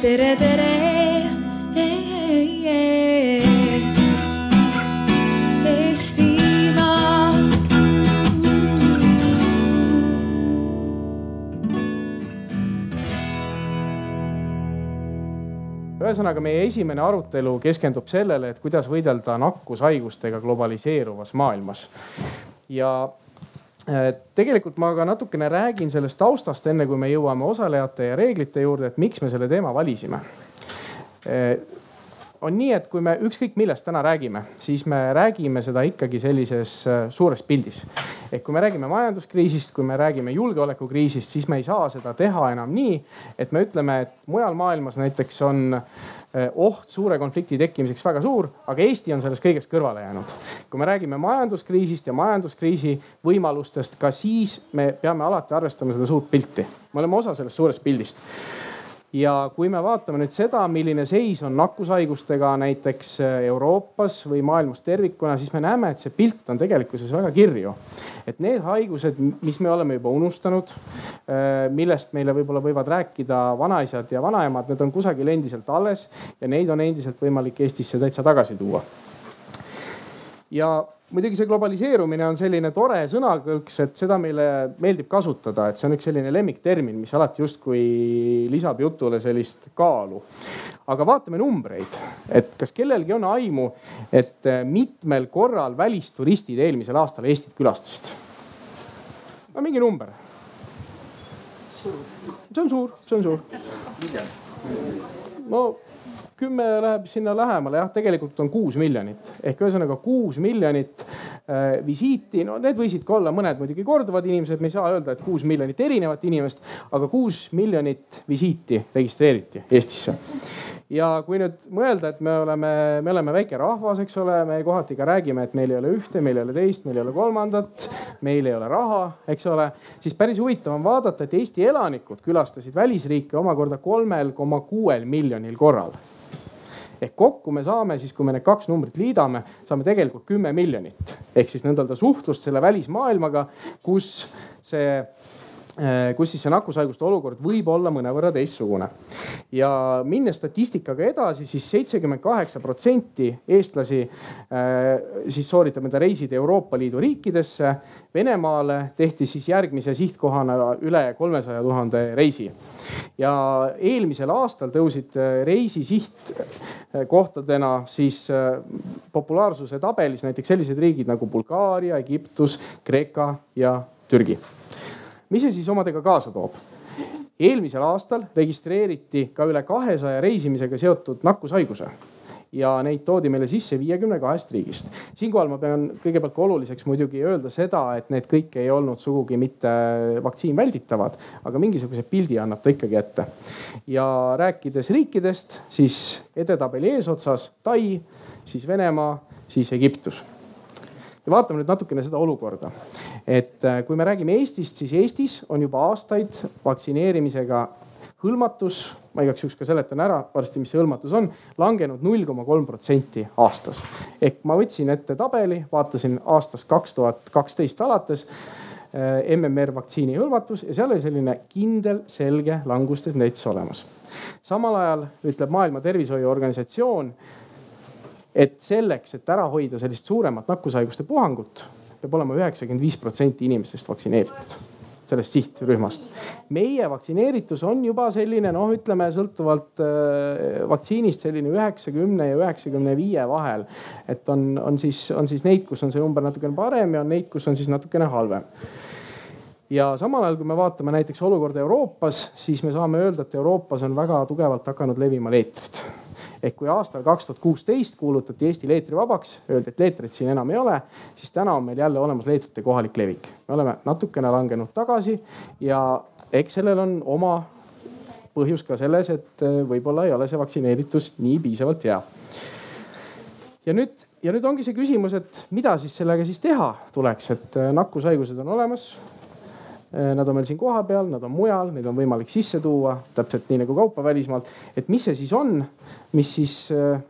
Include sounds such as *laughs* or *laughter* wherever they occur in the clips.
tere, tere. Ühesõnaga, meie esimene arutelu keskendub sellele, et kuidas võidelda nakkushaigustega globaliseeruvas maailmas. ja tegelikult ma ka natukene räägin sellest taustast, enne kui me jõuame osalejate ja reeglite juurde, et miks me selle teema valisime Äh, on nii, et kui me ükskõik millest täna räägime, siis me räägime seda ikkagi sellises äh, suures pildis. ehk kui me räägime majanduskriisist, kui me räägime julgeolekukriisist, siis me ei saa seda teha enam nii, et me ütleme, et mujal maailmas näiteks on äh, oht suure konflikti tekkimiseks väga suur, aga Eesti on sellest kõigest kõrvale jäänud. kui me räägime majanduskriisist ja majanduskriisi võimalustest, ka siis me peame alati arvestama seda suurt pilti. me oleme osa sellest suurest pildist ja kui me vaatame nüüd seda, milline seis on nakkushaigustega näiteks äh, Euroopas või maailmas tervikuna, siis me näeme, et see pilt on tegelikkuses väga kirju. et need haigused, mis me oleme juba unustanud, äh, millest meile võib-olla võivad rääkida vanaisad ja vanaemad, need on kusagil endiselt alles ja neid on endiselt võimalik Eestisse täitsa tagasi tuua ja muidugi see globaliseerumine on selline tore sõnakõlks, et seda meile meeldib kasutada, et see on üks selline lemmiktermin, mis alati justkui lisab jutule sellist kaalu. aga vaatame numbreid, et kas kellelgi on aimu, et mitmel korral välisturistid eelmisel aastal Eestit külastasid? no mingi number. see on suur, see on suur. no kümme läheb sinna lähemale, jah, tegelikult on kuus miljonit. Ehk ühesõnaga kuus miljonit äh, visiiti. no need võisid ka olla mõned muidugi korduvad inimesed, me ei saa öelda, et kuus miljonit erinevat inimest, aga kuus miljonit visiiti registreeriti Eestisse. Ja kui nüüd mõelda, et me oleme, me oleme väike rahvas, eks ole, me kohati ka räägime, et meil ei ole ühte, meil ei ole teist, meil ei ole kolmandat, meil ei ole raha, eks ole, siis päris huvitav on vaadata, et Eesti elanikud külastasid välisriike omakorda kolmel koma kuuel miljonil korral ehk kokku me saame siis, kui me need kaks numbrit liidame, saame tegelikult kümme miljonit. Ehk siis nõnda-öelda suhtlust selle välismaailmaga, kus see kus siis see nakkushaiguste olukord võib olla mõnevõrra teistsugune. ja minnes statistikaga edasi siis, siis seitsekümmend kaheksa protsenti eestlasi äh, siis sooritab enda reisid Euroopa Liidu riikidesse. Venemaale tehti siis järgmise sihtkohana üle kolmesaja tuhande reisi. ja eelmisel aastal tõusid äh, reisi sihtkohtadena siis populaarsuse tabelis näiteks sellised riigid nagu Bulgaaria, Egiptus, Kreeka ja Türgi mis see siis omadega kaasa toob? eelmisel aastal registreeriti ka üle kahesaja reisimisega seotud nakkushaiguse ja neid toodi meile sisse viiekümne kahest riigist. siinkohal ma pean kõigepealt ka oluliseks muidugi öelda seda, et need kõik ei olnud sugugi mitte vaktsiin välditavad, aga mingisuguse pildi annab ta ikkagi ette. ja rääkides riikidest, siis edetabeli eesotsas Tai, siis Venemaa, siis Egiptus ja vaatame nüüd natukene seda olukorda. et äh, kui me räägime Eestist, siis Eestis on juba aastaid vaktsineerimisega hõlmatus, ma igaks juhuks ka seletan ära varsti, mis see hõlmatus on, langenud null koma kolm protsenti aastas. ehk ma võtsin ette tabeli, vaatasin aastast kaks tuhat kaksteist alates äh, MMR vaktsiini hõlmatus ja seal oli selline kindel, selge langustes nets olemas. samal ajal ütleb Maailma Tervishoiuorganisatsioon et selleks, et ära hoida sellist suuremat nakkushaiguste puhangut, peab olema üheksakümmend viis protsenti inimestest vaktsineeritud sellest sihtrühmast. meie vaktsineeritus on juba selline noh, ütleme sõltuvalt äh, vaktsiinist selline üheksakümne ja üheksakümne viie vahel. et on, on siis, on siis neid, kus on see number natukene parem ja on neid, kus on siis natukene halvem ja samal ajal, kui me vaatame näiteks olukorda Euroopas, siis me saame öelda, et Euroopas on väga tugevalt hakanud levima leetrid ehk kui aastal kaks tuhat kuusteist kuulutati Eesti leetrivabaks, öeldi, et leetrit siin enam ei ole, siis täna on meil jälle olemas leetrite kohalik levik. me oleme natukene langenud tagasi ja eks sellel on oma põhjus ka selles, et äh, võib-olla ei ole see vaktsineeritus nii piisavalt hea. ja nüüd, ja nüüd ongi see küsimus, et mida siis sellega siis teha tuleks, et äh, nakkushaigused on olemas, nad on meil siin kohapeal, nad on mujal, neid on võimalik sisse tuua täpselt nii nagu kaupa välismaalt. et mis see siis on, mis siis, äh,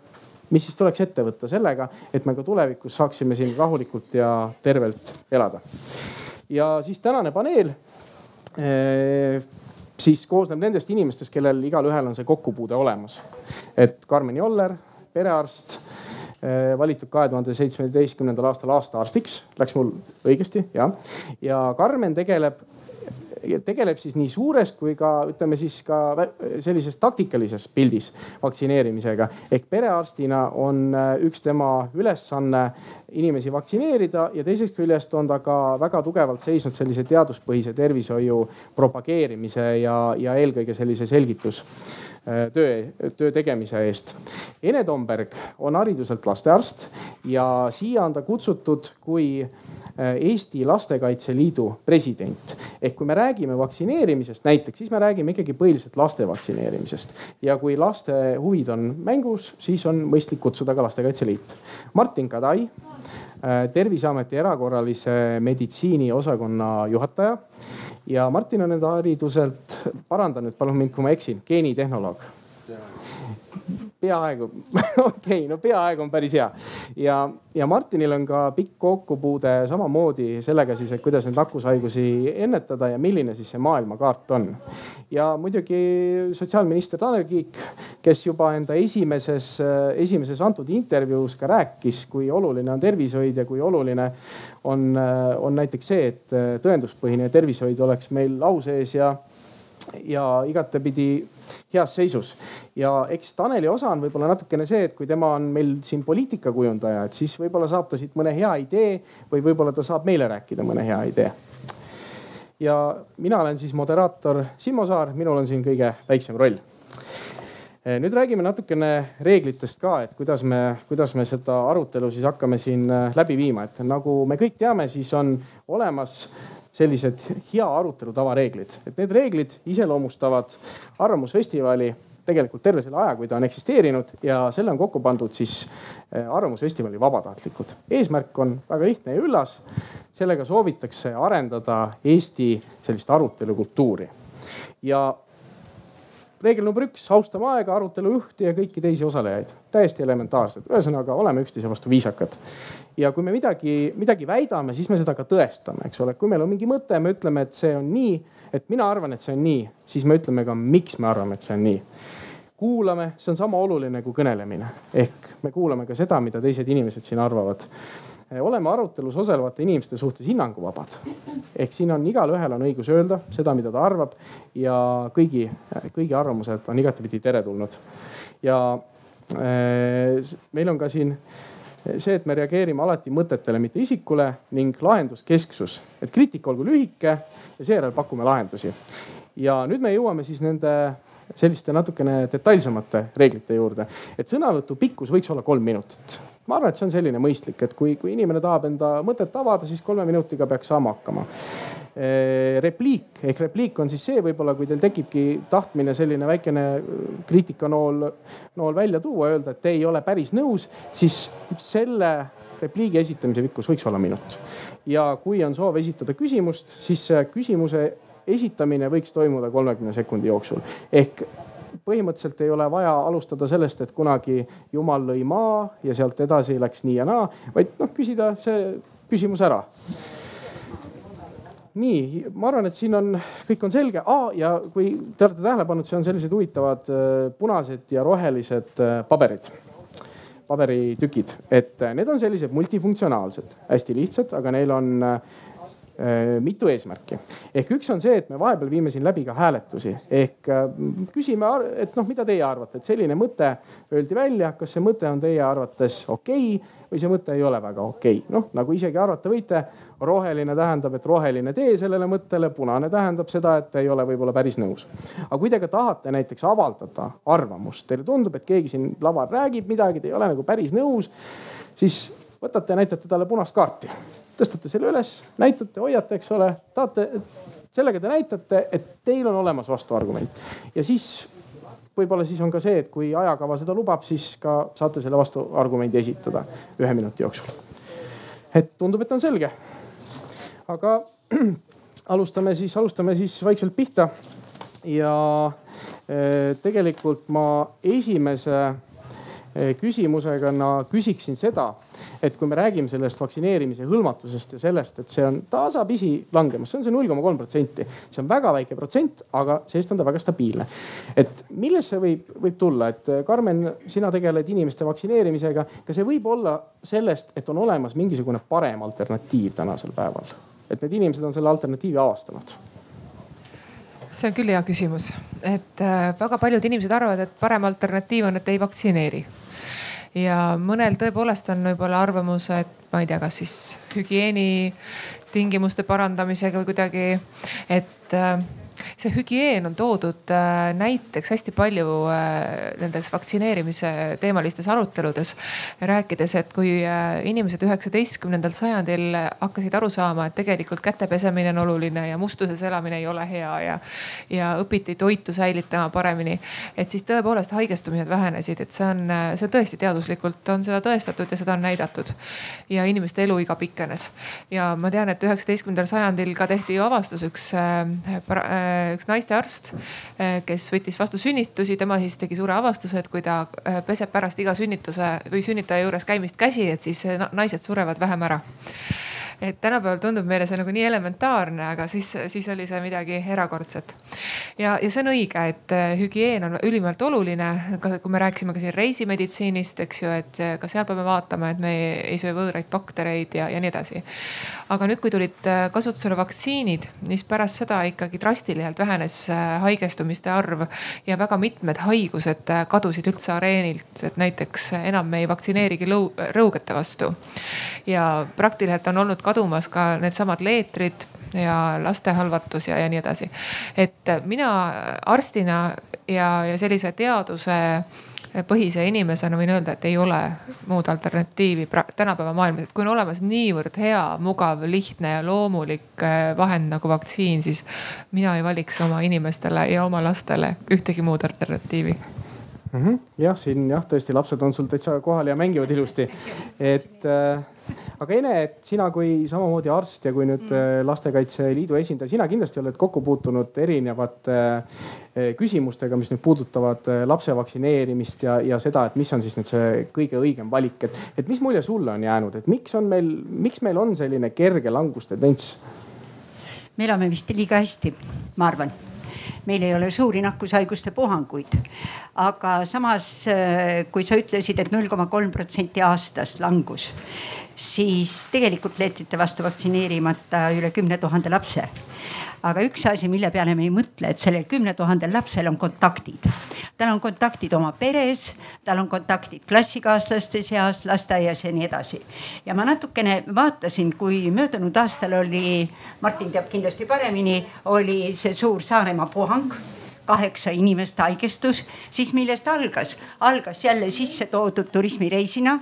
mis siis tuleks ette võtta sellega, et me ka tulevikus saaksime siin rahulikult ja tervelt elada. ja siis tänane paneel äh, siis koosneb nendest inimestest, kellel igalühel on see kokkupuude olemas. et Karmen Joller, perearst eh, valitud kahe tuhande seitsmeteistkümnendal aastal aastaarstiks, läks mul õigesti, jah. ja Karmen tegeleb tegeleb siis nii suures kui ka ütleme siis ka sellises taktikalises pildis vaktsineerimisega. ehk perearstina on äh, üks tema ülesanne inimesi vaktsineerida ja teisest küljest on ta ka väga tugevalt seisnud sellise teaduspõhise tervishoiu propageerimise ja, ja eelkõige sellise selgitus töö, töö tegemise eest. Ene Tomberg on hariduselt lastearst ja siia on ta kutsutud kui Äh, Eesti Lastekaitse Liidu president. ehk kui me räägime vaktsineerimisest näiteks, siis me räägime ikkagi põhiliselt laste vaktsineerimisest. ja kui laste huvid on mängus, siis on mõistlik kutsuda ka Lastekaitse Liit. Martin Kadai, äh, terviseameti erakorralise meditsiini osakonna juhataja ja Martin on enda hariduselt, parandan nüüd palun mind, kui ma eksin, geenitehnoloog peaaegu *laughs* okei okay,, no peaaegu on päris hea. ja, ja Martinil on ka pikk kokkupuude samamoodi sellega siis, et kuidas neid nakkushaigusi ennetada ja milline siis see maailmakaart on. ja muidugi sotsiaalminister Tanel Kiik, kes juba enda esimeses, esimeses antud intervjuus ka rääkis, kui oluline on tervishoid ja kui oluline on, on näiteks see, et tõenduspõhine tervishoid oleks meil au sees ja, ja igatepidi heas seisus. ja eks Taneli osa on võib-olla natukene see, et kui tema on meil siin poliitikakujundaja, et siis võib-olla saab ta siit mõne hea idee või võib-olla ta saab meile rääkida mõne hea idee. ja mina olen siis moderaator Simmo Saar, minul on siin kõige väiksem roll eh, nüüd räägime natukene reeglitest ka, et kuidas me, kuidas me seda arutelu siis hakkame siin eh, läbi viima, et nagu me kõik teame, siis on olemas sellised hea arutelu tavareeglid, et need reeglid iseloomustavad Arvamusfestivali tegelikult terve selle aja, kui ta on eksisteerinud ja selle on kokku pandud siis eh, Arvamusfestivali vabatahtlikud. eesmärk on väga lihtne ja üllas. sellega soovitakse arendada Eesti sellist arutelukultuuri ja reegel number üks, austame aega, arutelu juhti ja kõiki teisi osalejaid. täiesti elementaarsed, ühesõnaga oleme üksteise vastu viisakad. ja kui me midagi, midagi väidame, siis me seda ka tõestame, eks ole. kui meil on mingi mõte, me ütleme, et see on nii, et mina arvan, et see on nii, siis me ütleme ka, miks me arvame, et see on nii kuulame, see on sama oluline kui kõnelemine. ehk me kuulame ka seda, mida teised inimesed siin arvavad oleme arutelus osalevate inimeste suhtes hinnanguvabad. ehk siin on igalühel on õigus öelda seda, mida ta arvab ja kõigi, kõigi arvamused on igatepidi teretulnud. ja äh, meil on ka siin see, et me reageerime alati mõtetele, mitte isikule ning lahenduskesksus, et kriitika olgu lühike ja seejärel pakume lahendusi. ja nüüd me jõuame siis nende selliste natukene detailsemate reeglite juurde, et sõnavõtu pikkus võiks olla kolm minutit ma arvan, et see on selline mõistlik, et kui, kui inimene tahab enda mõtet avada, siis kolme minutiga peaks saama hakkama. repliik ehk repliik on siis see võib-olla, kui teil tekibki tahtmine selline väikene kriitikanool, nool välja tuua, öelda, et te ei ole päris nõus, siis selle repliigi esitamise pikkus võiks olla minut. ja kui on soov esitada küsimust, siis küsimuse esitamine võiks toimuda kolmekümne sekundi jooksul. Ehk põhimõtteliselt ei ole vaja alustada sellest, et kunagi jumal lõi maa ja sealt edasi läks nii ja naa, vaid noh, küsida see küsimus ära. Nii, ma arvan, et siin on, kõik on selge. Ah,. ja kui te olete tähele pannud, see on sellised huvitavad äh, punased ja rohelised äh, paberid, paberitükid, et äh, need on sellised multifunktsionaalsed, hästi lihtsad, aga neil on Äh, mitu eesmärki. ehk üks on see, et me vahepeal viime siin läbi ka hääletusi ehk äh, küsime, et noh, mida teie arvate, et selline mõte öeldi välja, kas see mõte on teie arvates okei okay, või see mõte ei ole väga okei okay.. noh, nagu isegi arvata võite, roheline tähendab, et roheline tee sellele mõttele, punane tähendab seda, et ei ole võib-olla päris nõus. aga kui te ka tahate näiteks avaldada arvamust, teile tundub, et keegi siin laval räägib midagi, te ei ole nagu päris nõus, siis võtate ja näitate talle punast kaarti tõstate selle üles, näitate, hoiate, eks ole, tahate, sellega te näitate, et teil on olemas vastuargument ja siis võib-olla siis on ka see, et kui ajakava seda lubab, siis ka saate selle vastuargumendi esitada ühe minuti jooksul. et tundub, et on selge. aga *clears throat* alustame siis, alustame siis vaikselt pihta. ja eh, tegelikult ma esimese, eh, küsimusega küsiksin seda, et kui me räägime sellest vaktsineerimise hõlmatusest ja sellest, et see on tasapisi langemas, see on see null koma kolm protsenti. see on väga väike protsent, aga see-eest on ta väga stabiilne. et millest see võib, võib tulla, et eh, Karmen, sina tegeled inimeste vaktsineerimisega. kas see võib olla sellest, et on olemas mingisugune parem alternatiiv tänasel päeval? et need inimesed on selle alternatiivi avastanud see on küll hea küsimus, et äh, väga paljud inimesed arvavad, et parem alternatiiv on, et ei vaktsineeri. Ja mõnel tõepoolest on võib-olla arvamus, et ma ei tea, kas siis hügieeni tingimuste parandamisega või kuidagi, et äh, see hügieen on toodud äh, näiteks hästi palju äh, nendes vaktsineerimise teemalistes aruteludes. rääkides, et kui äh, inimesed üheksateistkümnendal sajandil hakkasid aru saama, et tegelikult käte pesemine on oluline ja mustuses elamine ei ole hea ja, ja õpiti toitu säilitama paremini. et siis tõepoolest haigestumised vähenesid, et see on, see tõesti teaduslikult on seda tõestatud ja seda on näidatud. ja inimeste eluiga pikenes ja ma tean, et üheksateistkümnendal sajandil ka tehti ju avastus üks äh, Äh, üks naistearst, äh, kes võttis vastu sünnitusi, tema siis tegi suure avastuse, et kui ta äh, peseb pärast iga sünnituse või sünnitaja juures käimist käsi, et siis naised surevad vähem ära et tänapäeval tundub meile see nagu nii elementaarne, aga siis, siis oli see midagi erakordset. ja, ja see on õige, et hügieen on ülimalt oluline, kui me rääkisime ka siin reisimeditsiinist, eks ju, et ka seal peame vaatama, et me ei söö võõraid baktereid ja, ja nii edasi aga nüüd, kui tulid äh, kasutusele vaktsiinid, siis pärast seda ikkagi drastiliselt vähenes äh, haigestumiste arv ja väga mitmed haigused kadusid üldse areenilt, et näiteks enam me ei vaktsineerigi rõugete vastu. ja praktiliselt on olnud kadumas ka needsamad leetrid ja lastehalvatus ja, ja nii edasi. et mina arstina ja, ja sellise teaduse põhise inimesena võin öelda, et ei ole muud alternatiivi tänapäeva maailmas, et kui on olemas niivõrd hea, mugav, lihtne ja loomulik äh, vahend nagu vaktsiin, siis mina ei valiks oma inimestele ja oma lastele ühtegi muud alternatiivi mm. -hmm. jah, siin jah, tõesti lapsed on sul täitsa kohal ja mängivad ilusti. et äh, aga Ene, et sina kui samamoodi arst ja kui nüüd mm. Äh, Lastekaitse Liidu esindaja, sina kindlasti oled kokku puutunud erinevate äh, küsimustega, mis nüüd puudutavad äh, lapse vaktsineerimist ja, ja seda, et mis on siis nüüd see kõige õigem valik, et, et mis mulje sulle on jäänud, et miks on meil, miks meil on selline kerge langustendents? me elame vist liiga hästi, ma arvan meil ei ole suuri nakkushaiguste puhanguid. aga samas, kui sa ütlesid et, et null koma kolm protsenti aastas langus siis tegelikult leetite vastu vaktsineerimata üle kümne tuhande lapse aga üks asi, mille peale me ei mõtle, et sellel kümne tuhandel lapsel on kontaktid. tal on kontaktid oma peres, tal on kontaktid klassikaaslaste seas, lasteaias ja nii edasi. ja ma natukene vaatasin, kui möödunud aastal oli, Martin teab kindlasti paremini, oli see suur Saaremaa puhang kaheksa inimest haigestus, siis millest algas? algas jälle sisse toodud turismireisina.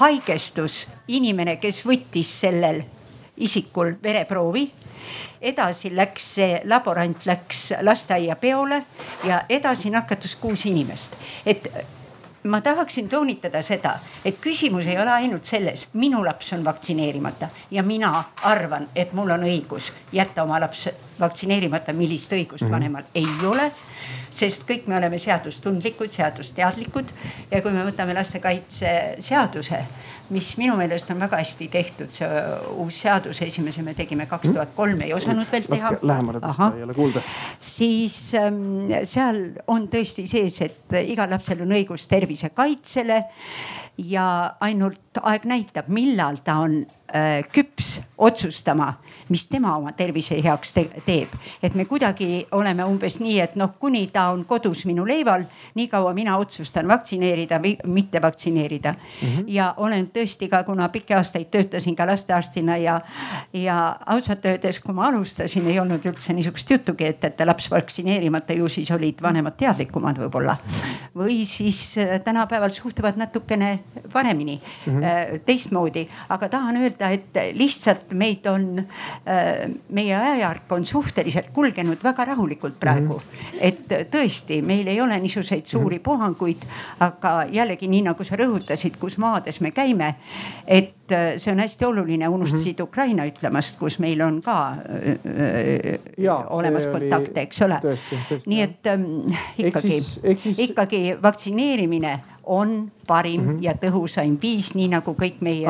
haigestus inimene, kes võttis sellel isikul vereproovi edasi läks see laborant läks lasteaiapeole ja edasi nakatus kuus inimest, et ma tahaksin toonitada seda, et küsimus ei ole ainult selles, minu laps on vaktsineerimata ja mina arvan, et mul on õigus jätta oma laps vaktsineerimata, millist õigust mm -hmm. vanemal ei ole. sest kõik me oleme seadustundlikud, seadusteadlikud ja kui me võtame lastekaitseseaduse mis minu meelest on väga hästi tehtud, see uus seadus, esimese me tegime kaks tuhat kolm, ei osanud veel teha. lähemale tõsta, ei ole kuulda. siis ähm, seal on tõesti sees, et igal lapsel on õigus tervisekaitsele ja ainult aeg näitab, millal ta on äh, küps otsustama mis tema oma tervise heaks te teeb. et me kuidagi oleme umbes nii, et noh, kuni ta on kodus minu leival, niikaua mina otsustan vaktsineerida või mitte vaktsineerida mm. -hmm. ja olen tõesti ka, kuna pikki aastaid töötasin ka lastearstina ja, ja ausalt öeldes, kui ma alustasin, ei olnud üldse niisugust juttugi, et, et laps vaktsineerimata, ju siis olid vanemad teadlikumad võib-olla. või siis äh, tänapäeval suhtuvad natukene paremini mm, -hmm. teistmoodi, aga tahan öelda, et lihtsalt meid on Äh, meie ajajärk on suhteliselt kulgenud väga rahulikult praegu mm. -hmm. et tõesti, meil ei ole niisuguseid suuri mm -hmm. puhanguid, aga jällegi nii nagu sa rõhutasid, kus maades me käime. et äh, see on hästi oluline, unustasid mm -hmm. Ukraina ütlemast, kus meil on ka öö, äh, ja, olemas kontakte, eks ole. nii et ähm, ikkagi, ikkagi vaktsineerimine on parim mm -hmm. ja tõhusaim viis, nii nagu kõik meie.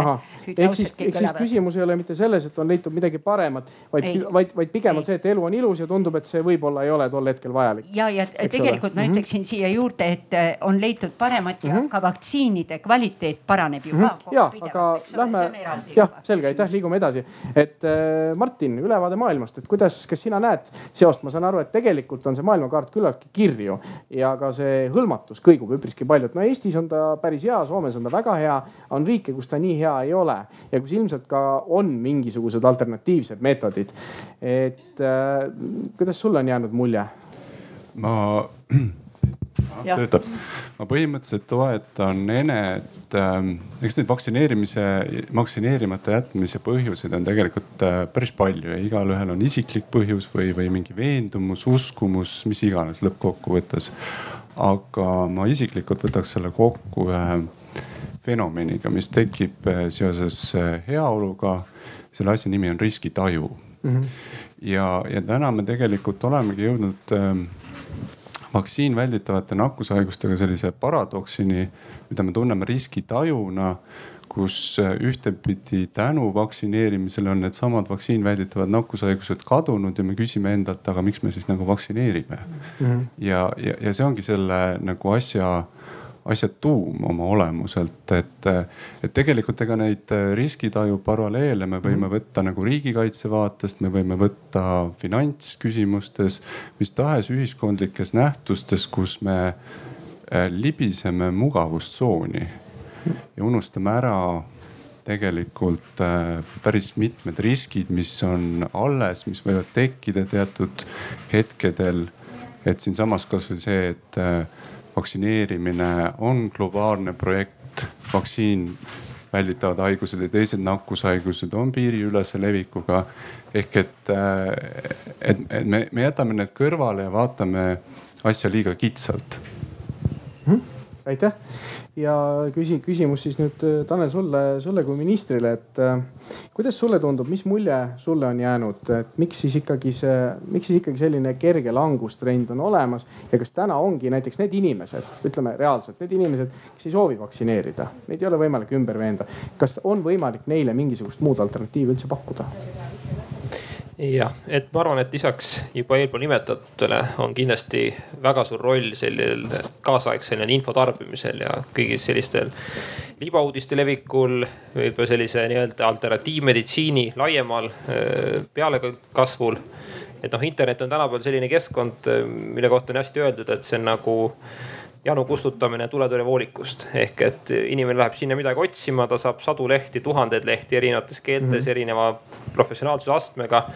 ehk siis, ehk siis küsimus ei ole mitte selles, et on leitud midagi paremat, vaid, vaid, vaid pigem ei. on see, et elu on ilus ja tundub, et see võib-olla ei ole tol hetkel vajalik. ja, ja tegelikult ole? ma mm -hmm. ütleksin siia juurde, et eh, on leitud paremat ja mm -hmm. ka vaktsiinide kvaliteet paraneb ju mm -hmm. ka. ja, aga lähme, jah, selge, aitäh, liigume edasi. et äh, Martin, ülevaade maailmast, et kuidas, kas sina näed seost, ma saan aru, et tegelikult on see maailmakaart küllaltki kirju ja ka see hõlmatus kõigub üpriski palju, et no Eestis on ta päris hea, Soomes on ta väga hea, on riike, kus ta nii hea ei ole ja kus ilmselt ka on mingisugused alternatiivsed meetodid. et äh, kuidas sulle on jäänud mulje? ma *clears throat* töötab. ma põhimõtteliselt toetan Enet äh,. eks neid vaktsineerimise, vaktsineerimata jätmise põhjuseid on tegelikult äh, päris palju ja igalühel on isiklik põhjus või, või mingi veendumus, uskumus, mis iganes lõppkokkuvõttes. Aga ma isiklikult võtaks selle kokku ühe fenomeniga, mis tekib äh, seoses äh, heaoluga. selle asja nimi on riskitaju mm. -hmm. ja, ja täna me tegelikult olemegi jõudnud äh, vaktsiin välditavate nakkushaigustega sellise paradoksini, mida me tunneme riskitajuna, kus äh, ühtepidi tänu vaktsineerimisele on needsamad vaktsiin välditavad nakkushaigused kadunud ja me küsime endalt, aga miks me siis nagu vaktsineerime mm. -hmm. ja, ja, ja see ongi selle nagu asja asja tuum oma olemuselt, et, et tegelikult ega neid riskitaju paralleele me võime mhm. võtta nagu riigikaitse vaatest, me võime võtta finantsküsimustes, mis tahes ühiskondlikes nähtustes, kus me äh, libiseme mugavustsooni ja unustame ära tegelikult äh, päris mitmed riskid, mis on alles, mis võivad tekkida teatud hetkedel. et siinsamas kasvõi see, et äh, vaktsineerimine on globaalne projekt, vaktsiin välditavad haigused ja teised nakkushaigused on piiriülese levikuga. ehk et, et, et me, me jätame need kõrvale ja vaatame asja liiga kitsalt mm. -hmm. Aitäh ja küsi, küsimus siis nüüd äh, Tanel sulle, sulle kui ministrile, et äh, kuidas sulle tundub, mis mulje sulle on jäänud, et miks siis ikkagi see, miks siis ikkagi selline kerge langustrend on olemas ja kas täna ongi näiteks need inimesed, ütleme reaalselt need inimesed, kes ei soovi vaktsineerida, neid ei ole võimalik ümber veenda. kas on võimalik neile mingisugust muud alternatiivi üldse pakkuda? Jah, et ma arvan, et lisaks juba eelpool nimetatutele on kindlasti väga suur roll sellel kaasaegsel info tarbimisel ja kõigil sellistel libauudiste levikul, võib-olla sellise nii-öelda alternatiivmeditsiini laiemal pealekasvul. et noh, internet on tänapäeval selline keskkond, mille kohta on hästi öeldud, et see on nagu janu kustutamine tuletõrjevoolikust. ehk et inimene läheb sinna midagi otsima, ta saab sadu lehti, tuhandeid lehti erinevates keeltes mm, -hmm. erineva professionaalsuse astmega.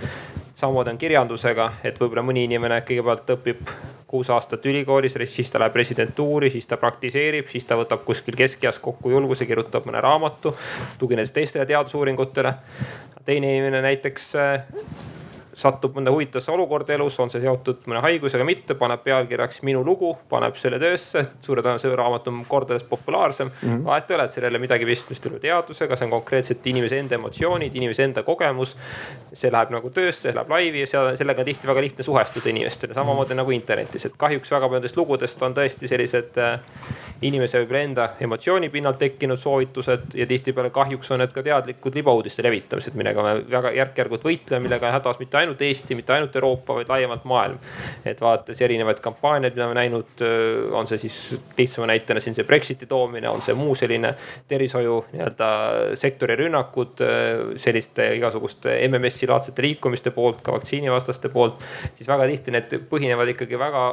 samamoodi on kirjandusega, et võib-olla mõni inimene kõigepealt õpib kuus aastat ülikoolis, siis ta läheb residentuuri, siis ta praktiseerib, siis ta võtab kuskil keskeas kokku julguse, kirjutab mõne raamatu, tuginedes teistele teadusuuringutele. teine inimene näiteks satub mõnda huvitavasse olukorda elus, on see seotud mõne haigusega, mitte, paneb pealkirjaks minu lugu, paneb selle töösse. suure tõenäosusega raamat on kordades populaarsem mm -hmm.. vahet ei ole, et sellel ei ole midagi pistmist teadusega, see on konkreetselt inimese enda emotsioonid, inimese enda kogemus. see läheb nagu töösse, läheb laivi ja seal, sellega on tihti väga lihtne suhestuda inimestele, samamoodi mm -hmm. nagu internetis, et kahjuks väga paljudest lugudest on tõesti sellised äh, inimese võib-olla enda emotsiooni pinnalt tekkinud soovitused ja tihtipeale kahjuks on need ka teadlikud libauudiste levitamised, millega me väga järk-järgult võitleme, millega hädas mitte ainult Eesti, mitte ainult Euroopa, vaid laiemalt maailm. et vaadates erinevaid kampaaniaid, mida me näinud, on see siis lihtsama näitena siin see Brexiti toomine, on see muu selline tervishoiu nii-öelda sektori rünnakud selliste igasuguste MMS-i laadsete liikumiste poolt, ka vaktsiinivastaste poolt. siis väga tihti need põhinevad ikkagi väga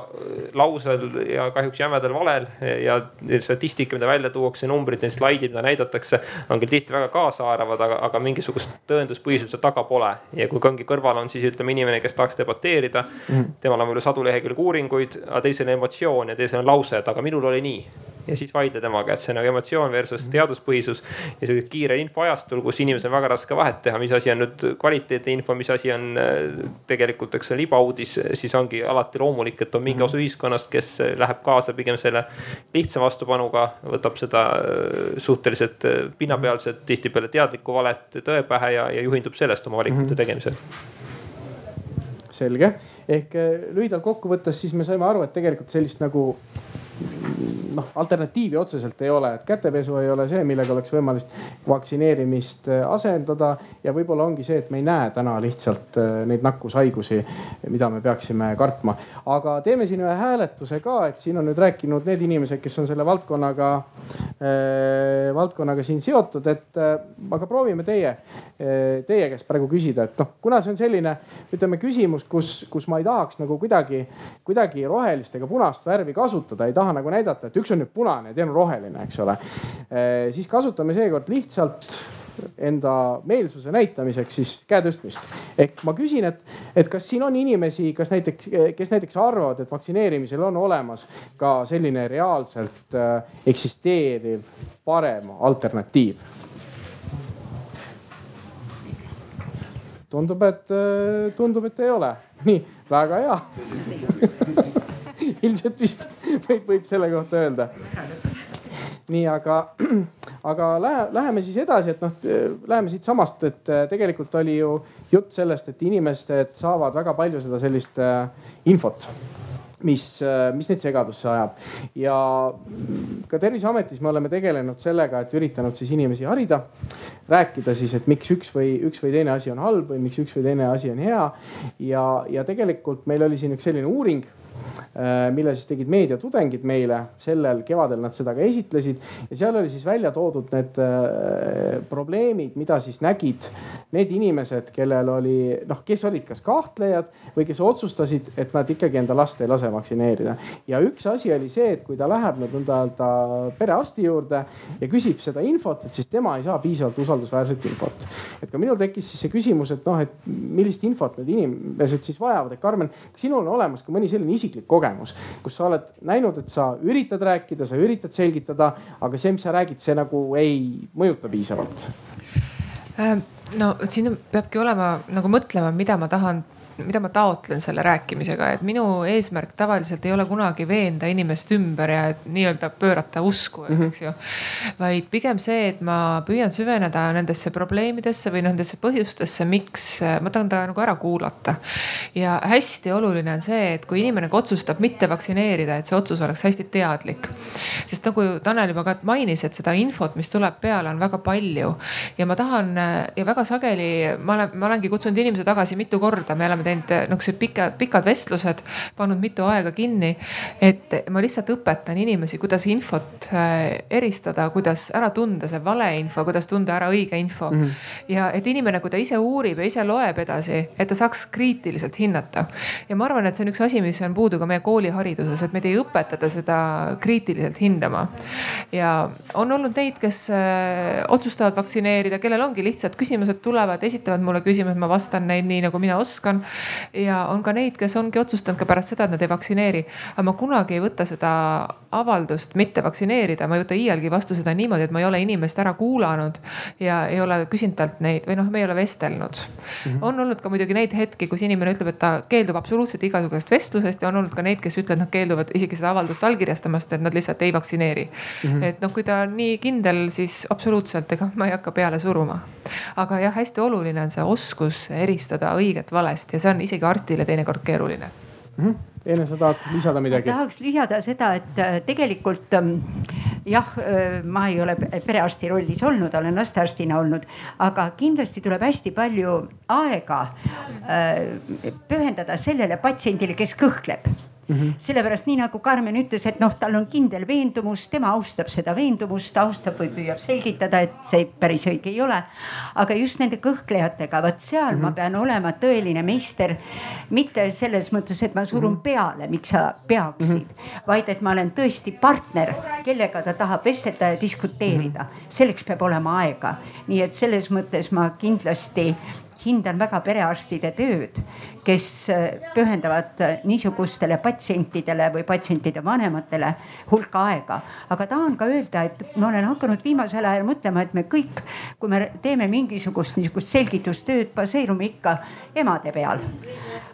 lausel ja kahjuks jämedal valel ja statistika, mida välja tuuakse, numbrid, need slaidid, mida näidatakse, on küll tihti väga kaasaaravad, aga, aga mingisugust tõenduspõhisuse taga pole. ja kui ongi kõrval on siis ütleme inimene, kes tahaks debateerida mm, temal on võib-olla sadu lehekülge uuringuid, aga teisel on emotsioon ja teisel on lause, et aga minul oli nii ja siis vaidle temaga, et see nagu emotsioon versus mhm. teaduspõhisus. ja sellisel kiirel infoajastul, kus inimesel on väga raske vahet teha, mis asi on nüüd kvaliteetne info, mis asi on äh, tegelikult, eks ole, libauudis, siis ongi alati loomulik, et on mingi mhm. osa ühiskonnast, kes läheb kaasa pigem selle lihtsa vastupanuga, võtab seda äh, suhteliselt äh, pinnapealset, tihtipeale teadlikku valet tõe pähe ja, ja juhindub sellest oma valikute mhm. tegemisel selge, ehk lühidalt kokku võttes, siis me saime aru, et tegelikult sellist nagu noh, alternatiivi otseselt ei ole, et kätepesu ei ole see, millega oleks võimalik vaktsineerimist äh, asendada. ja võib-olla ongi see, et me ei näe täna lihtsalt neid nakkushaigusi, mida me peaksime kartma. aga teeme siin ühe hääletuse ka, et siin on nüüd rääkinud need inimesed, kes on selle valdkonnaga äh,, valdkonnaga siin seotud, et äh, aga proovime teie äh,, teie käest praegu küsida, et noh, kuna see on selline, ütleme küsimus, kus, kus ma ei tahaks nagu kuidagi, kuidagi rohelist ega punast värvi kasutada, ei taha nagu näidata, et üks on nüüd punane ja teine on roheline, eks ole. siis kasutame seekord lihtsalt enda meelsuse näitamiseks siis käe tõstmist. ehk ma küsin, et, et kas siin on inimesi, kas näiteks, kes näiteks arvavad, et vaktsineerimisel on olemas ka selline reaalselt äh, eksisteeriv parem alternatiiv? Tundub, et, äh, tundub, et ei ole. *laughs* nii, väga hea. *laughs* Ilmselt vist võib, võib selle kohta öelda. Nii, aga, *clears throat* aga lähe, läheme siis edasi, et noh, läheme siitsamast, et äh, tegelikult oli ju jutt sellest, et inimesed saavad väga palju seda sellist äh, infot mis, äh, mis neid segadusse ajab. ja ka Terviseametis me oleme tegelenud sellega, et üritanud siis inimesi harida. rääkida siis, et miks üks või üks või teine asi on halb või miks üks või teine asi on hea. ja, ja tegelikult meil oli siin üks selline uuring mille siis tegid meediatudengid meile. sellel kevadel nad seda ka esitlesid ja seal oli siis välja toodud need äh, probleemid, mida siis nägid need inimesed, kellel oli noh, kes olid kas kahtlejad või kes otsustasid, et nad ikkagi enda last ei lase vaktsineerida. ja üks asi oli see, et kui ta läheb nüüd nõnda öelda perearsti juurde ja küsib seda infot, et siis tema ei saa piisavalt usaldusväärset infot. et ka minul tekkis siis see küsimus, et noh, et millist infot need inimesed siis vajavad, et Karmen, kas sinul on olemas ka mõni selline isiklik kogemus, kus sa oled näinud, et sa üritad rääkida, sa üritad selgitada, aga see, mis sa räägid, see nagu ei mõjuta piisavalt? Ähm, no siin peabki olema nagu mõtlema, mida ma tahan mida ma taotlen selle rääkimisega, et minu eesmärk tavaliselt ei ole kunagi veenda inimest ümber ja nii-öelda pöörata usku mm, -hmm. eks ju. vaid pigem see, et ma püüan süveneda nendesse probleemidesse või nendesse põhjustesse, miks ma tahan ta nagu ära kuulata. ja hästi oluline on see, et kui inimene otsustab mitte vaktsineerida, et see otsus oleks hästi teadlik. sest nagu Tanel juba ka mainis, et seda infot, mis tuleb peale, on väga palju ja ma tahan ja väga sageli ma olen, ma olengi kutsunud inimesi tagasi mitu korda, me oleme teinud teinud eh, nihukesed pikad, pikad vestlused, pannud mitu aega kinni. et ma lihtsalt õpetan inimesi, kuidas infot eh, eristada, kuidas ära tunda see valeinfo, kuidas tunda ära õige info mm. -hmm. ja et inimene, kui ta ise uurib ja ise loeb edasi, et ta saaks kriitiliselt hinnata. ja ma arvan, et see on üks asi, mis on puudu ka meie koolihariduses, et meid ei õpetata seda kriitiliselt hindama. ja on olnud neid, kes äh, otsustavad vaktsineerida, kellel ongi lihtsad küsimused tulevad, esitavad mulle küsimused, ma vastan neid nii nagu mina oskan ja on ka neid, kes ongi otsustanud ka pärast seda, et nad ei vaktsineeri. aga ma kunagi ei võta seda avaldust mitte vaktsineerida, ma ei võta iialgi vastu seda niimoodi, et ma ei ole inimest ära kuulanud ja ei ole küsinud talt neid või noh, me ei ole vestelnud mm. -hmm. on olnud ka muidugi neid hetki, kus inimene ütleb, et ta keeldub absoluutselt igasugusest vestlusest ja on olnud ka neid, kes ütlevad, nad keelduvad isegi seda avaldust allkirjastamast, et nad lihtsalt ei vaktsineeri mm. -hmm. et noh, kui ta on nii kindel, siis absoluutselt, ega ma ei hakka peale suruma. aga jah, hästi oluline on see oskus eristada õiget valest ja see on isegi arstile teinekord keeruline mm. -hmm Ene, sa tahad lisada midagi? tahaks lisada seda, et äh, tegelikult ähm, jah, äh, ma ei ole perearsti rollis olnud, olen lastearstina olnud, aga kindlasti tuleb hästi palju aega äh, pühendada sellele patsiendile, kes kõhkleb Mm -hmm. sellepärast nii nagu Karmen ütles, et noh, tal on kindel veendumus, tema austab seda veendumust, austab või püüab selgitada, et see päris õige ei ole. aga just nende kõhklejatega, vot seal mm -hmm. ma mhm. pean olema tõeline meister. mitte selles mõttes, et ma surun mm -hmm. peale, miks sa peaksid mm, -hmm. vaid et ma olen tõesti partner, kellega ta tahab vestelda ja diskuteerida mm. -hmm. selleks peab olema aega, nii et selles mõttes ma kindlasti hindan väga perearstide tööd, kes äh, pühendavad äh, niisugustele patsientidele või patsientide vanematele hulka aega. aga tahan ka öelda, et ma olen hakanud viimasel ajal mõtlema, et me kõik, kui me teeme mingisugust niisugust selgitustööd, baseerume ikka emade peal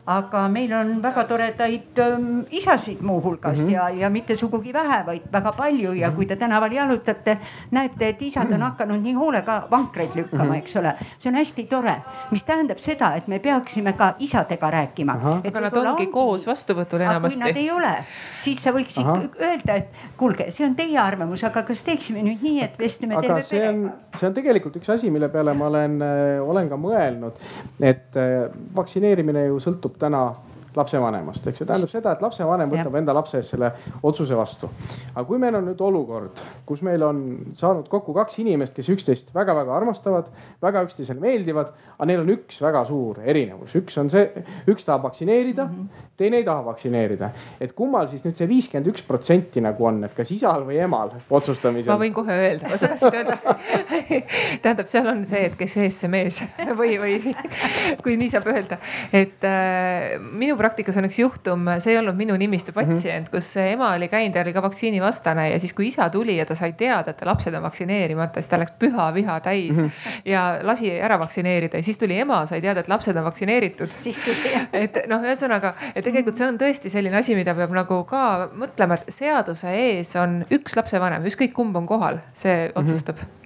aga meil on väga toredaid ähm, isasid muuhulgas mm -hmm. ja, ja mitte sugugi vähe, vaid väga palju ja kui te tänaval jalutate, näete, et isad on hakanud nii hoolega vankreid lükkama mm, -hmm. eks ole. see on hästi tore, mis tähendab seda, et me peaksime ka isadega rääkima. aga nad ongi ongi... koos vastuvõtul enamasti. kui nad ei ole, siis sa võiksid öelda, et kuulge, see on teie arvamus, aga kas teeksime nüüd nii, et vestleme terve perega? see on tegelikult üks asi, mille peale ma olen, äh, olen ka mõelnud, et äh, vaktsineerimine ju sõltub 在哪 lapsevanemast, eks ju, tähendab seda, et lapsevanem võtab ja. enda lapse eest selle otsuse vastu. aga kui meil on nüüd olukord, kus meil on saanud kokku kaks inimest, kes üksteist väga-väga armastavad, väga üksteisele meeldivad, aga neil on üks väga suur erinevus, üks on see, üks tahab vaktsineerida mm, -hmm. teine ei taha vaktsineerida. et kummal siis nüüd see viiskümmend üks protsenti nagu on, et kas isal või emal otsustamisel? ma võin kohe öelda, ma tahtsin öelda *laughs* tähendab, seal on see, et kes ees, see mees *laughs* või, või kui nii saab öelda, et äh, minu praktikas on üks juhtum, see ei olnud minu nimistu mhm. patsient, kus ema oli käinud ja oli ka vaktsiinivastane ja siis, kui isa tuli ja ta sai teada, et ta lapsed on vaktsineerimata, siis ta läks püha viha täis mm -hmm. ja lasi ära vaktsineerida ja siis tuli ema, sai teada, et lapsed on vaktsineeritud. *laughs* et noh, ühesõnaga, et tegelikult see on tõesti selline asi, mida peab nagu ka mõtlema, et seaduse ees on üks lapsevanem, ükskõik kumb on kohal, see otsustab mm. -hmm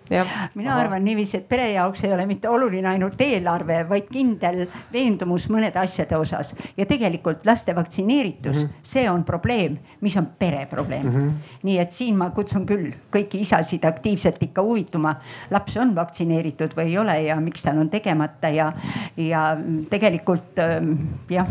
mina Aha. arvan niiviisi, et pere jaoks ei ole mitte oluline ainult eelarve, vaid kindel veendumus mõnede asjade osas. ja tegelikult laste vaktsineeritus mm, -hmm. see on probleem, mis on pere probleem mm. -hmm. nii et siin ma kutsun küll kõiki isasid aktiivselt ikka huvituma, laps on vaktsineeritud või ei ole ja miks tal on tegemata ja, ja tegelikult ähm, jah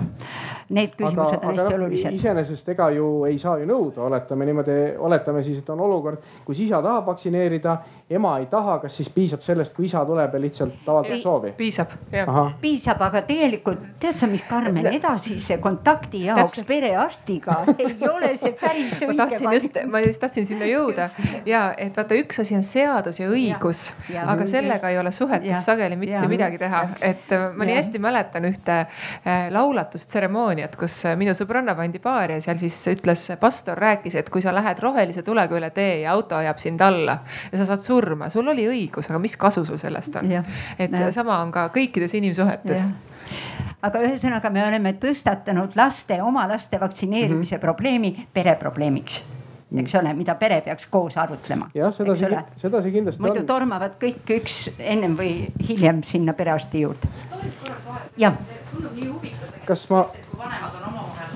need küsimused aga, on hästi no, olulised. iseenesest ega ju ei saa ju nõuda, oletame niimoodi, oletame siis, et on olukord, kus isa tahab vaktsineerida, ema ei taha, kas siis piisab sellest, kui isa tuleb ja lihtsalt avaldab soovi? piisab, jah. piisab, aga tegelikult tead sa, mis Karmen, edasise kontakti jaoks perearstiga *laughs* ei ole see päris õige. ma tahtsin just, ma just tahtsin sinna jõuda. Ja et vaata, üks asi on seadus ja õigus, aga sellega just. ei ole suhetes sageli mitte ja, midagi teha, et äh, ma nii hästi mäletan ühte äh, laulatustseremooniat tseremooniat, kus minu sõbranna pandi paari ja seal siis ütles, pastor rääkis, et kui sa lähed rohelise tulega üle tee ja auto ajab sind alla ja sa saad surma, sul oli õigus, aga mis kasu sul sellest on? et seesama on ka kõikides inimsuhetes aga ühesõnaga, me oleme tõstatanud laste, oma laste vaktsineerimise mm -hmm. probleemi pereprobleemiks eks ole, mida pere peaks koos arutlema. jah, sedasi, sedasi kindlasti muidu on. muidu tormavad kõik üks ennem või hiljem sinna perearsti juurde. jah. tundub nii huvitav. Kas ma vanemad on omavahel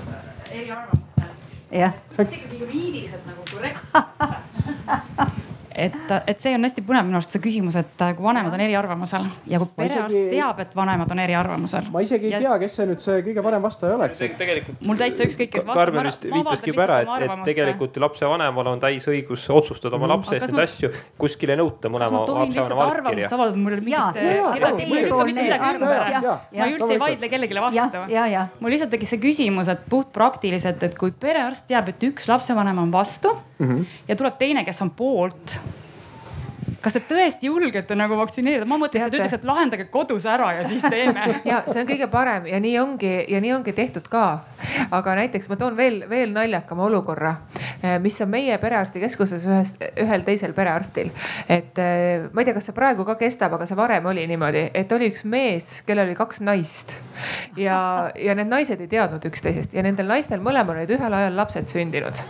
eri arvamustel. kas ikkagi juriidiliselt nagu korrektne *laughs* et, et see on hästi põnev minu arust see küsimus, et äh, kui vanemad on eriarvamusel ja kui perearst isegi... teab, et vanemad on eriarvamusel. ma isegi ei ja... tea, kes see nüüd see kõige parem vastaja oleks. tegelikult. mul täitsa ükskõik, kes vastab. Karmen vist viitaski juba ära, et, et tegelikult lapsevanemal on täisõigus otsustada oma mm. lapse eest neid ma... asju. kuskil ei nõuta mõlema lapsevanema allkirja. mul ei ole mingit, ma üldse ei vaidle kellelegi vastu. mul lihtsalt tekkis see küsimus, et puhtpraktiliselt, et kui perearst teab, et üks lapsevanem on vastu -hmm. ja tuleb teine, kes on poolt kas te tõesti julgete nagu vaktsineerida, ma mõtlesin, et ütles, et lahendage kodus ära ja siis teeme. *laughs* ja see on kõige parem ja nii ongi ja nii ongi tehtud ka. aga näiteks ma toon veel, veel naljakama olukorra, eh, mis on meie perearstikeskuses ühest, ühel teisel perearstil. et eh, ma ei tea, kas see praegu ka kestab, aga see varem oli niimoodi, et oli üks mees, kellel oli kaks naist ja, ja need naised ei teadnud üksteisest ja nendel naistel mõlemal olid ühel ajal lapsed sündinud.